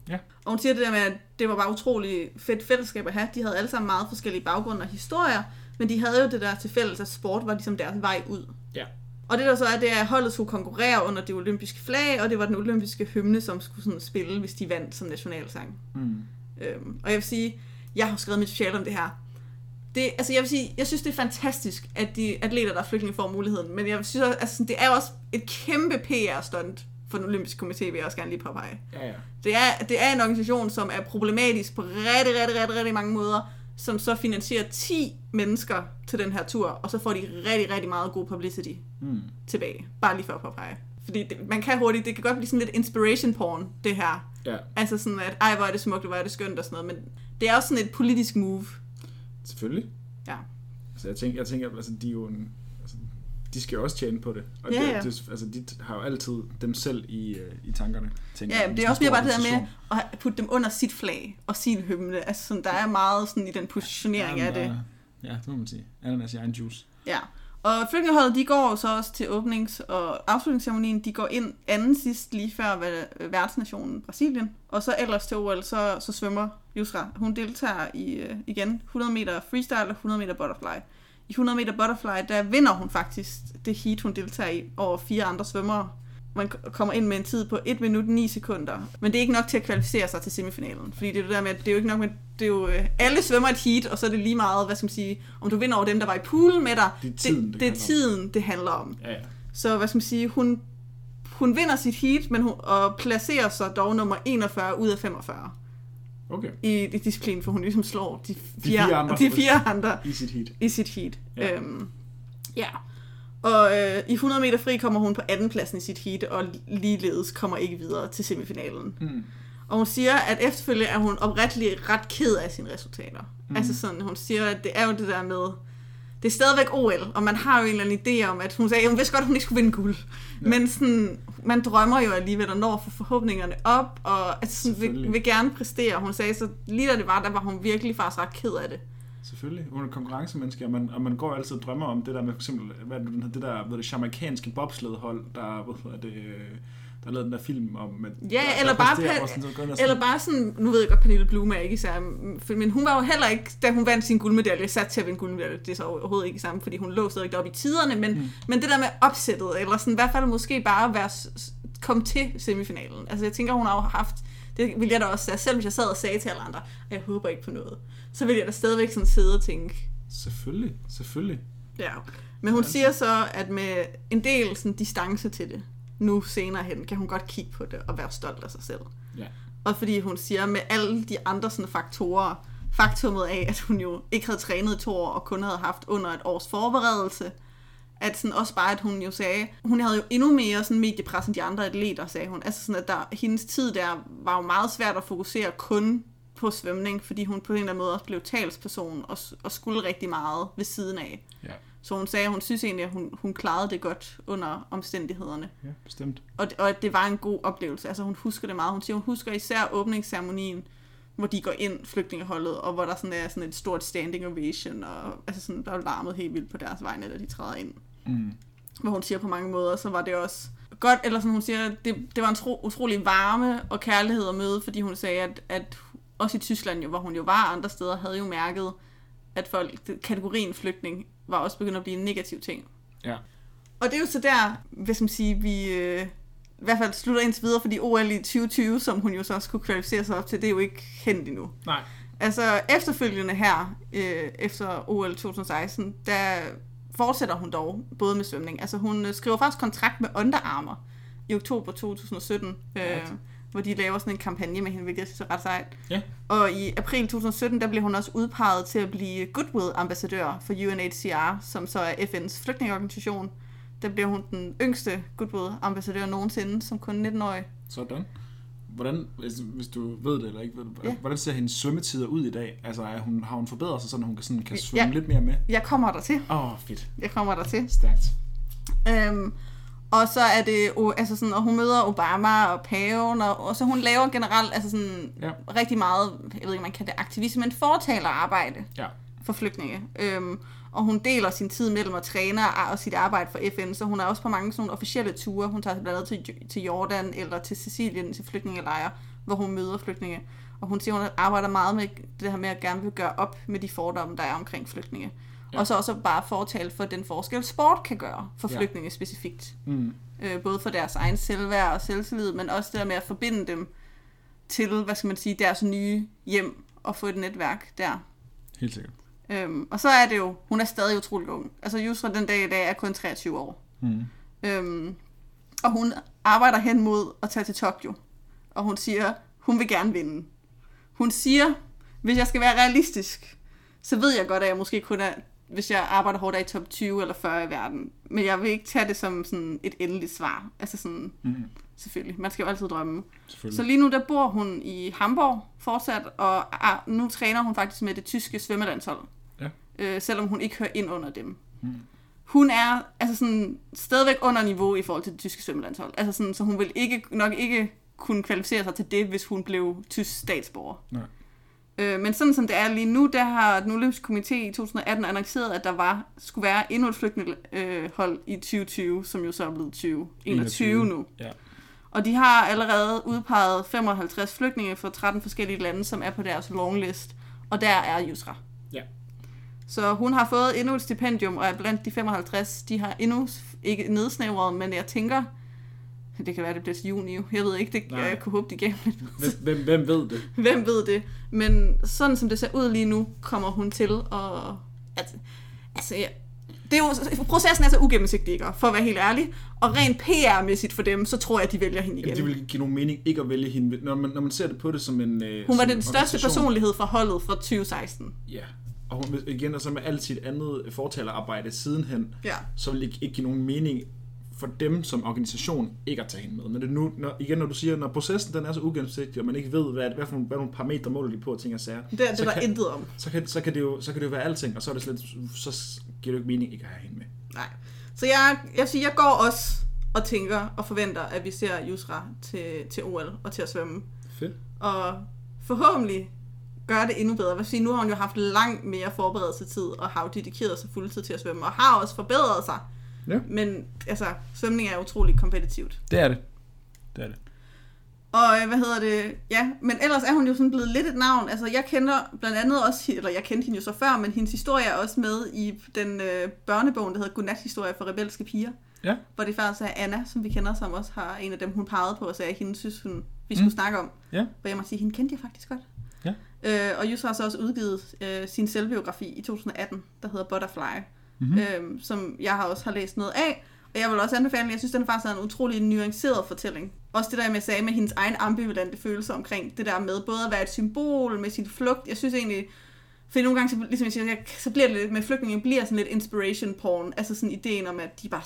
Ja. Og hun siger det der med, at det var bare utrolig fedt fællesskab at have. De havde alle sammen meget forskellige baggrunde og historier, men de havde jo det der til fælles, at sport var ligesom deres vej ud. Ja. Og det der så er, det er, at holdet skulle konkurrere under det olympiske flag, og det var den olympiske hymne, som skulle sådan spille, hvis de vandt som nationalsang. Mm. Øhm, og jeg vil sige, jeg har skrevet mit speciale om det her. Det, altså jeg vil sige, jeg synes, det er fantastisk, at de atleter, der er flygtninge, får muligheden. Men jeg synes også, altså, det er også et kæmpe PR-stunt for den olympiske komité, vil jeg også gerne lige påpege. Ja, ja. Det er, det er en organisation, som er problematisk på rigtig, rigtig, rigtig, rigtig mange måder, som så finansierer 10 mennesker til den her tur, og så får de rigtig, rigtig meget god publicity Mm. tilbage. Bare lige for at påpege. Fordi det, man kan hurtigt, det kan godt blive sådan lidt inspiration porn, det her. Ja, Altså sådan, at ej, hvor er det smukt, og hvor er det skønt og sådan noget. Men det er også sådan et politisk move. selvfølgelig. Ja. Altså, jeg tænker, jeg tænker altså, de er jo en, altså, de skal jo også tjene på det. Og Ja, det, ja. det, altså, de har jo altid dem selv i, øh, i tankerne. Tænker Ja, det er også mere bare det der med at putte dem under sit flag og sin hymne. Altså sådan, der er meget sådan i den positionering af det. Øh, Ja, det må man sige. Ananas i egen juice. Ja. Og flygtningeholdet, de går jo så også til åbnings- og afslutningsceremonien. De går ind anden sidst lige før værtsnationen øh, Brasilien. Og så ellers til OL, så, så svømmer Yusra. Hun deltager i øh, igen 100 meter freestyle og 100 meter butterfly. I 100 meter butterfly, der vinder hun faktisk det heat, hun deltager i over fire andre svømmere. Man kommer ind med en tid på 1 minut 9 sekunder. Men det er ikke nok til at kvalificere sig til semifinalen. Fordi det er det der med, at det er jo ikke nok med, det er jo, øh, alle svømmer et heat, og så er det lige meget, hvad skal man sige, om du vinder over dem, der var i poolen med dig. Det er tiden, det, det det er handler om. tiden, det handler om. Ja, ja. Så hvad skal man sige, hun, hun vinder sit heat, men hun, og placerer sig dog nummer 41 ud af 45 Okay. i, i disciplinen, for hun ligesom slår de fire, fire andre. de fire andre I sit heat. i sit heat. Ja. Øhm, ja. Og øh, i 100 meter fri kommer hun på anden pladsen i sit heat, og ligeledes kommer ikke videre til semifinalen. Mm. Og hun siger, at efterfølgende er hun opretteligt ret ked af sine resultater. Mm. Altså sådan, hun siger, at det er jo det der med, det er stadigvæk OL, og man har jo en eller anden idé om, at hun sagde, hun vidste godt, at hun ikke skulle vinde guld. Ja. Men sådan, man drømmer jo alligevel, og når for forhåbningerne op, og altså sådan, vil, vil, gerne præstere. Hun sagde, så lige da det var, der var hun virkelig faktisk ret ked af det. Selvfølgelig. Hun er konkurrencemenneske, og man, og man går altid og drømmer om det der med for eksempel, hvad det, det der, hvad det jamaikanske bobsledhold, der, hvad er det, der lavede den der film om... Med, ja, der, eller, der bare, præsterer, sådan, sådan, sådan, eller bare sådan, nu ved jeg godt, Pernille Blume er ikke især, men hun var jo heller ikke, da hun vandt sin guldmedalje, sat til at vinde guldmedalje, det er så overhovedet ikke sammen, fordi hun lå stadig op i tiderne, men, mm. men det der med opsættet, eller sådan i hvert fald måske bare være, komme til semifinalen. Altså jeg tænker, hun har jo haft, det vil jeg da også sige, selv hvis jeg sad og sagde til alle andre, at jeg håber ikke på noget, så vil jeg da stadigvæk sådan sidde og tænke. Selvfølgelig, selvfølgelig. Ja, men hun siger så, at med en del sådan, distance til det, nu senere hen, kan hun godt kigge på det og være stolt af sig selv. Ja. Og fordi hun siger, med alle de andre sådan, faktorer, faktummet af, at hun jo ikke havde trænet i to år, og kun havde haft under et års forberedelse, at sådan også bare, at hun jo sagde, hun havde jo endnu mere sådan mediepres end de andre atleter, sagde hun. Altså sådan, at der, hendes tid der var jo meget svært at fokusere kun på svømning, fordi hun på en eller anden måde også blev talsperson og, og skulle rigtig meget ved siden af. Ja. Så hun sagde, at hun synes egentlig, at hun, hun klarede det godt under omstændighederne. Ja, bestemt. Og, og at det var en god oplevelse. Altså hun husker det meget. Hun siger, hun husker især åbningsceremonien, hvor de går ind, flygtningeholdet, og hvor der sådan er sådan et stort standing ovation, og altså sådan, der er larmet helt vildt på deres vegne, da de træder ind. Mm. Hvor hun siger på mange måder, så var det også godt, eller som hun siger, det, det var en tro, utrolig varme og kærlighed at møde, fordi hun sagde, at, at også i Tyskland, jo, hvor hun jo var andre steder, havde jo mærket, at folk, kategorien flygtning var også begyndt at blive en negativ ting. Ja. Og det er jo så der, hvis man siger, vi øh, i hvert fald slutter indtil videre, fordi OL i 2020, som hun jo så også kunne kvalificere sig op til, det er jo ikke hent endnu. Nej. Altså efterfølgende her, øh, efter OL 2016, der fortsætter hun dog både med svømning. Altså hun øh, skriver faktisk kontrakt med Under Armour i oktober 2017. Øh, hvor de laver sådan en kampagne med hende, hvilket jeg synes er ret sejt. Ja. Og i april 2017, der blev hun også udpeget til at blive Goodwill-ambassadør for UNHCR, som så er FN's flygtningeorganisation. Der blev hun den yngste Goodwill-ambassadør nogensinde, som kun 19-årig. Sådan. Hvordan, hvis, hvis du ved det eller ikke ved det, ja. hvordan ser hendes svømmetider ud i dag? Altså er hun, har hun forbedret sig, så hun kan, sådan, kan svømme ja. lidt mere med? Jeg kommer der til. Åh, oh, fedt. Jeg kommer der til. Stærkt. Øhm, og så er det, altså sådan, og hun møder Obama og paven, og, og så hun laver generelt altså sådan, Ja. rigtig meget, jeg ved ikke, man kan det aktivisme, men fortaler arbejde Ja. for flygtninge. Øhm, og hun deler sin tid mellem at træne og sit arbejde for FN, så hun er også på mange sådan nogle officielle ture. Hun tager blandt andet til, til Jordan eller til Sicilien til flygtningelejre, hvor hun møder flygtninge. Og hun siger, hun arbejder meget med det her med at gerne vil gøre op med de fordomme, der er omkring flygtninge. Ja. Og så også bare fortale for den forskel, sport kan gøre for Ja. flygtninge specifikt. Mm. Øh, både for deres egen selvværd og selvtillid, men også det der med at forbinde dem til, hvad skal man sige, deres nye hjem og få et netværk der. Helt sikkert. Øhm, og så er det jo, hun er stadig utrolig ung. Altså Yusra den dag i dag er kun 23 år. Mm. Øhm, og hun arbejder hen mod at tage til Tokyo. Og hun siger, hun vil gerne vinde. Hun siger, hvis jeg skal være realistisk, så ved jeg godt, at jeg måske kun er, hvis jeg arbejder hårdt, er i top 20 eller 40 i verden. Men jeg vil ikke tage det som sådan et endeligt svar. Altså sådan, Mm. selvfølgelig. Man skal jo altid drømme. Så lige nu der bor hun i Hamburg fortsat, og er, nu træner hun faktisk med det tyske svømmelandshold. Øh, selvom hun ikke hører ind under dem. Mm. Hun er altså sådan, stadigvæk under niveau i forhold til det tyske svømmelandshold. Altså sådan, så hun vil ikke, nok ikke kunne kvalificere sig til det, hvis hun blev tysk statsborger. Nej. Øh, men sådan som det er lige nu, der har den olympiske komité i 2018 annonceret, at der var, skulle være endnu et flygtningehold i 2020, som jo så er blevet 2021 nu. Ja. Og de har allerede udpeget 55 flygtninge fra 13 forskellige lande, som er på deres longlist. Og der er Yusra. Ja. Så hun har fået endnu et stipendium, og er blandt de 55. De har endnu ikke nedsnævret, men jeg tænker, det kan være, det bliver til juni. Jeg ved ikke, det, Nej. jeg kunne håbe, de gav lidt. Hvem, hvem, ved det? Hvem ved det? Men sådan som det ser ud lige nu, kommer hun til at... Altså, altså ja. det er jo, processen er så ugennemsigtig, ikke? for at være helt ærlig. Og rent PR-mæssigt for dem, så tror jeg, at de vælger hende igen. Jamen, det vil give nogen mening ikke at vælge hende. Når man, når man ser det på det som en... Øh, Hun var den en største personlighed fra holdet fra 2016. Ja. Og hun, igen, og så med alt sit andet fortalerarbejde sidenhen, Ja. så vil det ikke, ikke give nogen mening for dem som organisation ikke at tage hende med. Men det nu, når, igen, når du siger, når processen den er så ugennemsigtig, og man ikke ved, hvad, hvad, for, nogle- hvad nogle parametre måler de på, og ting og sager, Det det, så, der kan, intet om. så, kan, så, kan det jo, så kan det jo være alting, og så er det slet, så giver det jo ikke mening ikke at have hende med. Nej. Så jeg, jeg vil sige, jeg går også og tænker og forventer, at vi ser Yusra til, til OL og til at svømme. Fedt. Og forhåbentlig gøre det endnu bedre. Jeg vil sige, nu har hun jo haft langt mere forberedelsestid og har jo dedikeret sig fuldtid til at svømme, og har også forbedret sig. Ja. Men altså, svømning er utrolig kompetitivt. Det er det. Det er det. Og øh, hvad hedder det? Ja, men ellers er hun jo sådan blevet lidt et navn. Altså, jeg kender blandt andet også, eller jeg kendte hende jo så før, men hendes historie er også med i den øh, børnebogen, der hedder Godnat-historie for rebelske piger. Ja. Hvor det faktisk er Anna, som vi kender, som også har en af dem, hun pegede på og sagde, at hende synes, hun, vi skulle mm. snakke om. Ja. Hvor jeg må sige, hende kendte jeg faktisk godt. Øh, og Yusra har så også udgivet øh, sin selvbiografi i 2018, der hedder Butterfly, Mhm. mm-hmm. øh, som jeg har også har læst noget af. Og jeg vil også anbefale den. Jeg synes, den faktisk er en utrolig nuanceret fortælling. Også det der, jeg sagde med hendes egen ambivalente følelser omkring det der med både at være et symbol med sin flugt. Jeg synes egentlig, for nogle gange, så, ligesom jeg siger, så bliver det lidt med flygtninge, bliver sådan lidt inspiration porn. Altså sådan ideen om, at de bare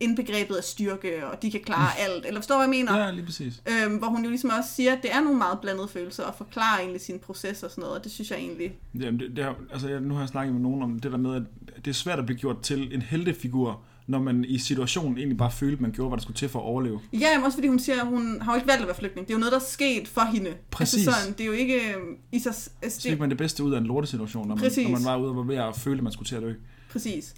indbegrebet af styrke, og de kan klare alt. Eller forstår hvad jeg mener? Ja, lige præcis. Øhm, hvor hun jo ligesom også siger, at det er nogle meget blandede følelser, og forklarer egentlig sin proces og sådan noget, og det synes jeg egentlig... Jamen, det, det er, altså, jeg, nu har jeg snakket med nogen om det der med, at det er svært at blive gjort til en heltefigur, når man i situationen egentlig bare følte, at man gjorde, hvad der skulle til for at overleve. Ja, men også fordi hun siger, at hun har jo ikke valgt at være flygtning. Det er jo noget, der er sket for hende. Præcis. Altså sådan, det er jo ikke øhm, i sig... Altså, Så fik det, man det bedste ud af en lortesituation, når man, Præcis. når man var ude og var ved at føle, at man skulle til at dø. præcis.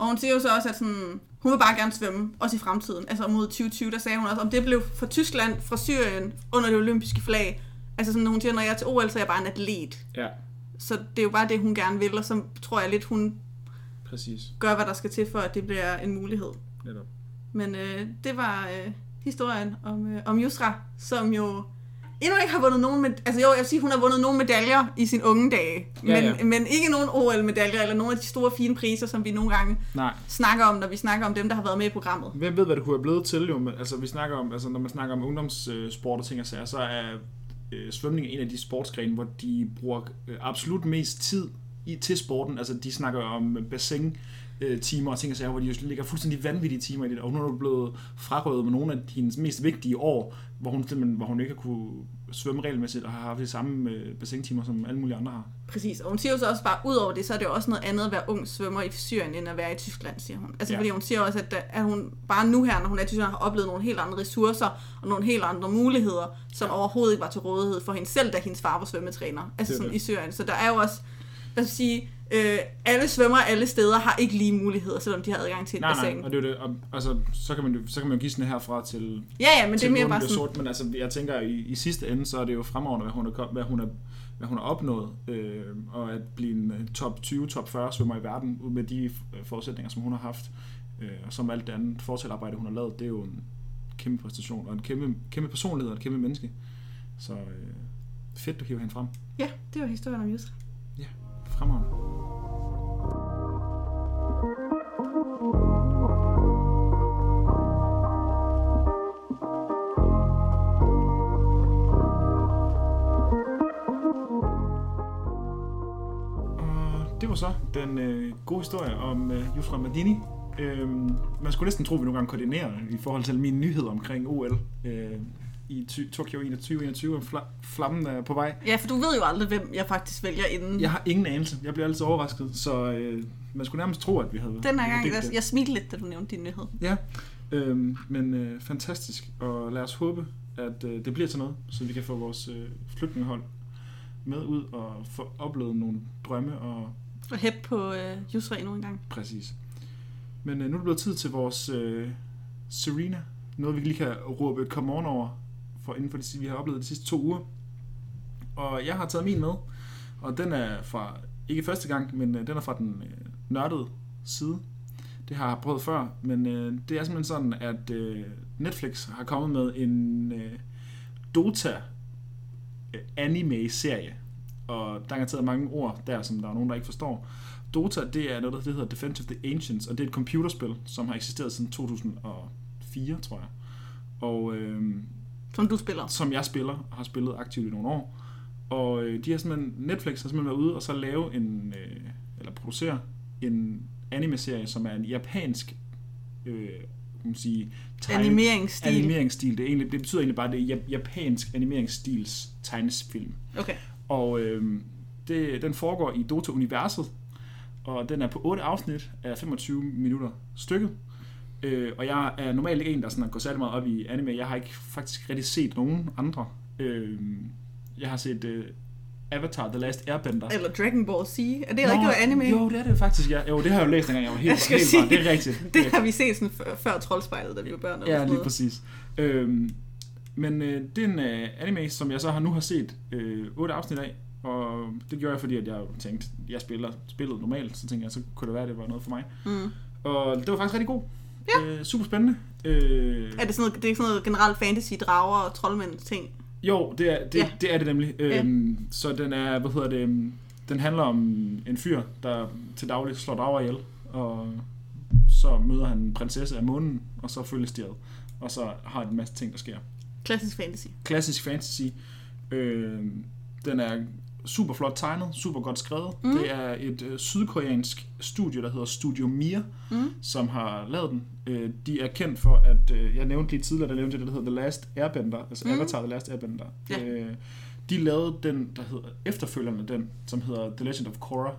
Og hun siger jo så også, at sådan, hun vil bare gerne svømme, også i fremtiden. Altså mod 2020, der sagde hun også, om det blev fra Tyskland, fra Syrien, under det olympiske flag. Altså sådan, hun siger, når jeg er til OL, så er jeg bare en atlet. Ja, Så det er jo bare det, hun gerne vil, og så tror jeg lidt, hun præcis. gør, hvad der skal til, for at det bliver en mulighed. Netop. Men øh, det var øh, historien om, øh, om Yusra, som jo endnu ikke har vundet nogen med, altså jo, jeg vil sige, hun har vundet nogle medaljer i sin unge dage, Ja, men, ja. men ikke nogen OL-medaljer, eller nogle af de store fine priser, som vi nogle gange Nej, snakker om, når vi snakker om dem, der har været med i programmet. hvem ved, hvad det kunne have blevet til, jo. Men, altså, vi snakker om, altså, når man snakker om ungdomssport og ting og sager, så er øh, svømning en af de sportsgrene, hvor de bruger øh, absolut mest tid i, til sporten. Altså, de snakker om bassin, øh, timer og ting og sager, hvor de jo ligger fuldstændig vanvittige timer i det, og hun er jo blevet frarøvet med nogle af hendes mest vigtige år, hvor hun, simpelthen, hvor hun ikke har kunne svømme regelmæssigt og har haft de samme øh, bassintimer, som alle mulige andre har. Præcis, og hun siger jo så også bare, ud over det, så er det jo også noget andet at være ung svømmer i Syrien, end at være i Tyskland, siger hun. Altså Ja. ja. fordi hun siger også, at, at hun bare nu her, når hun er i Tyskland, har oplevet nogle helt andre ressourcer, og nogle helt andre muligheder, som overhovedet ikke var til rådighed for hende selv, da hendes far var svømmetræner, altså sådan det. i Syrien. Så der er jo også, hvad skal sige, øh, alle svømmer alle steder har ikke lige muligheder, selvom de har adgang til et Nej, bassin. nej, og det er det. Og, altså, så kan man jo, så kan man jo gisne herfra til, Ja, ja, men det er mere bare sådan, sort, men altså, jeg tænker, i, i sidste ende, så er det jo fremragende, hvad hun kom- hvad hun har, hvad hun har opnået, øh, og at blive en top 20, top 40 svømmer i verden, med de øh, forudsætninger, som hun har haft, øh, og som alt det andet fortalarbejde, hun har lavet, det er jo en kæmpe præstation, og en kæmpe, kæmpe personlighed, og et kæmpe menneske. Så øh, fedt, du hiver hende frem. ja, det var historien om Yusra. Fremragende. Den øh, gode historie om øh, Yusra Madini. Øhm, man skulle næsten tro, at vi nogle gange koordinerer i forhold til mine nyheder omkring OL øh, i ty- Tokyo 2021. Fla- flammen er på vej. Ja, for du ved jo aldrig, hvem jeg faktisk vælger inden. Jeg har ingen anelse. Jeg bliver altid overrasket, så øh, man skulle nærmest tro, at vi havde... Den her gang, jeg, jeg smilte lidt, da du nævnte din nyhed. Ja, øhm, men øh, fantastisk. Og lad os håbe, at øh, det bliver til noget, så vi kan få vores øh, flygtningehold med ud og få oplevet nogle drømme og Og hæppe på øh, Yusra endnu en gang. præcis. Men øh, nu er det blevet tid til vores øh, Serena. Noget, vi lige kan råbe come on over, for inden for det, vi har oplevet de sidste to uger. Og jeg har taget min med, og den er fra, ikke første gang, men øh, den er fra den øh, nørdede side. Det har jeg prøvet før, men øh, det er simpelthen sådan, at øh, Netflix har kommet med en øh, Dota øh, anime-serie, og der er garanteret mange ord der, som der er nogen, der ikke forstår. Dota, det er noget, der hedder Defense of the Ancients, og det er et computerspil, som har eksisteret siden 2004, tror jeg. Og øh, Som du spiller. som jeg spiller og har spillet aktivt i nogle år. Og øh, de har simpelthen, Netflix har simpelthen været ude og så lave en, øh, eller producere en anime-serie, som er en japansk, øh, kan man sige, tegne- Animeringsstil. animeringsstil. Det, er egentlig, det betyder egentlig bare, at det er jap- japansk animeringsstils tegnesfilm. Okay. Og øh, det, den foregår i Dota-universet, og den er på 8 afsnit af 25 minutter stykket. Øh, og jeg er normalt ikke en, der sådan går særlig meget op i anime. Jeg har ikke faktisk rigtig set nogen andre. Øh, jeg har set øh, Avatar The Last Airbender. Eller Dragon Ball Z. Er det rigtig anime? Jo, det er det faktisk, ja. Jo, det har jeg jo læst, dengang jeg var helt, Jeg skal helt sige, barn. Det er rigtigt. Det har vi set sådan før, før Troldspejlet, da vi var børn. eller Ja, lige noget. præcis. Øhm, men øh, det er en øh, anime, som jeg så har nu har set øh, 8 afsnit af, og det gjorde jeg, fordi at jeg tænkte, jeg spiller spillet normalt, så tænkte jeg, så kunne det være, at det var noget for mig. Mm. Og det var faktisk rigtig god. Ja. Øh, super spændende. Øh, Er det sådan noget, det er sådan noget generelt fantasy, drager og troldmænd ting? jo, det er det, Ja. det, er det nemlig. Ja. Øhm, så den er, hvad hedder det, den handler om en fyr, der til daglig slår drager ihjel, og så møder han en prinsesse af månen, og så følges de ad. Og så har en masse ting, der sker. Klassisk fantasy. klassisk fantasy. Øh, den er super flot tegnet, super godt skrevet. Mm. Det er et øh, sydkoreansk studie, der hedder Studio Mir, Mm. som har lavet den. Øh, de er kendt for, at øh, jeg nævnte lige tidligere, der nævnte det, der hedder The Last Airbender, altså Mm. Avatar The Last Airbender. Ja. Øh, de lavede den, der hedder efterfølgende den, som hedder The Legend of Korra.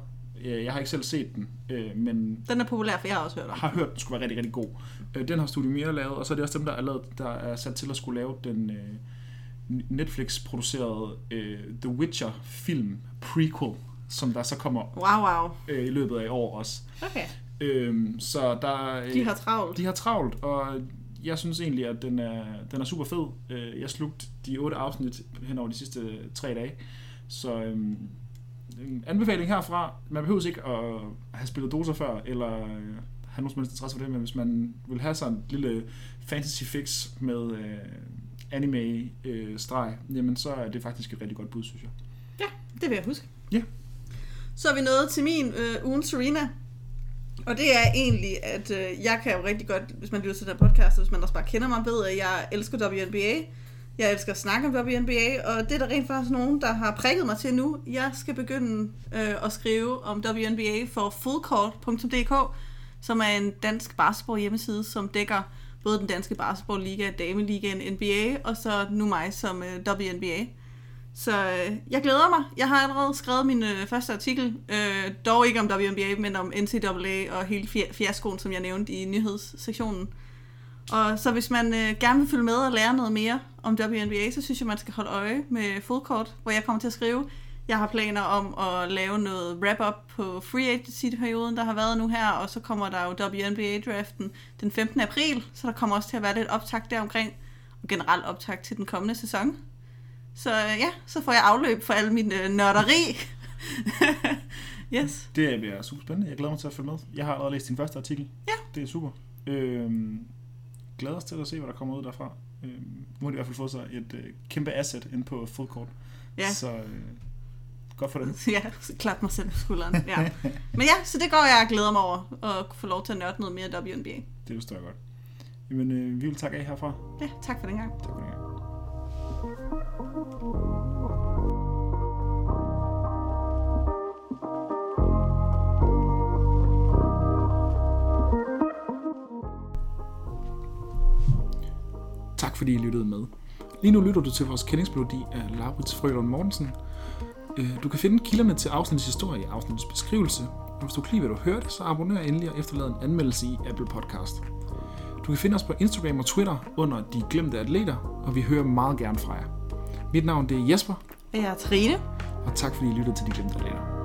Øh, Jeg har ikke selv set den, øh, men Den er populær, for jeg har også hørt om. har hørt, den skulle være rigtig, rigtig god. Øh, Den har Studio Mira lavet, og så er det også dem, der er, lavet, der er sat til at skulle lave den Netflix-producerede The Witcher-film prequel, som der så kommer Wow, wow. i løbet af i år også. Okay. Øh, så der, De har travlt. de har travlt, og jeg synes egentlig, at den er, den er super fed. Jeg slugte de otte afsnit hen over de sidste tre dage, så øh, en anbefaling herfra. Man behøver ikke at have spillet Dota før, eller øh, have nogen som helst interesse for det, men hvis man vil have sådan en lille fantasy fix med øh, anime-streg, jamen så er det faktisk et rigtig godt bud, synes jeg. Det vil jeg huske. Ja. Så er vi nået til min øh, ugen Serena. Og det er egentlig, at øh, jeg kan jo rigtig godt, hvis man lytter til den podcast, og hvis man også bare kender mig, ved, at jeg elsker WNBA. Jeg elsker at snakke om WNBA, og det er der rent faktisk nogen, der har prikket mig til nu. Jeg skal begynde øh, at skrive om WNBA for fullcourt.dk, som er en dansk basketball hjemmeside, som dækker både den danske basketballliga, dameligaen, NBA, og så nu mig som øh, WNBA. Så øh, jeg glæder mig. Jeg har allerede skrevet min øh, første artikel, øh, dog ikke om WNBA, men om NCAA og hele fiaskoen, som jeg nævnte i nyhedssektionen. Og så hvis man øh, gerne vil følge med og lære noget mere om WNBA, så synes jeg, man skal holde øje med Fullcourt, hvor jeg kommer til at skrive. Jeg har planer om at lave noget wrap-up på free agency-perioden, der har været nu her, og så kommer der jo WNBA-draften den 15. april, så der kommer også til at være lidt optag der omkring, og generelt optag til den kommende sæson. Så øh, ja, så får jeg afløb for al min øh, nørderi. yes. Det bliver super spændende. Jeg glæder mig til at følge med. Jeg har allerede læst din første artikel. Ja. Det er super. Øhm, glæder os til at se, hvad der kommer ud derfra. Øhm, nu har de i hvert fald fået sig et øh, kæmpe asset ind på full court. Ja. Så øh, godt for dem. Ja, så klap mig selv på skulderen. Ja. Men ja, så det går jeg og glæder mig over, at få lov til at nørde noget mere WNBA. Det forstår jeg godt. Jamen, øh, vi vil takke af herfra. Ja, tak for den gang. Tak for den gang. Fordi I lyttede med. Lige nu lytter du til vores kendingsmelodi af Laurits Frølund Mortensen. Øh, Du kan finde kilderne til afsnittets historie i afsnittets beskrivelse. Og hvis du kan lide, hvad du hørte, så abonner endelig og efterlad en anmeldelse i Apple Podcast. Du kan finde os på Instagram og Twitter under De Glemte Atleter, og vi hører meget gerne fra jer. Mit navn det er Jesper, Jeg er Trine. og tak fordi I lyttede til De Glemte Atleter.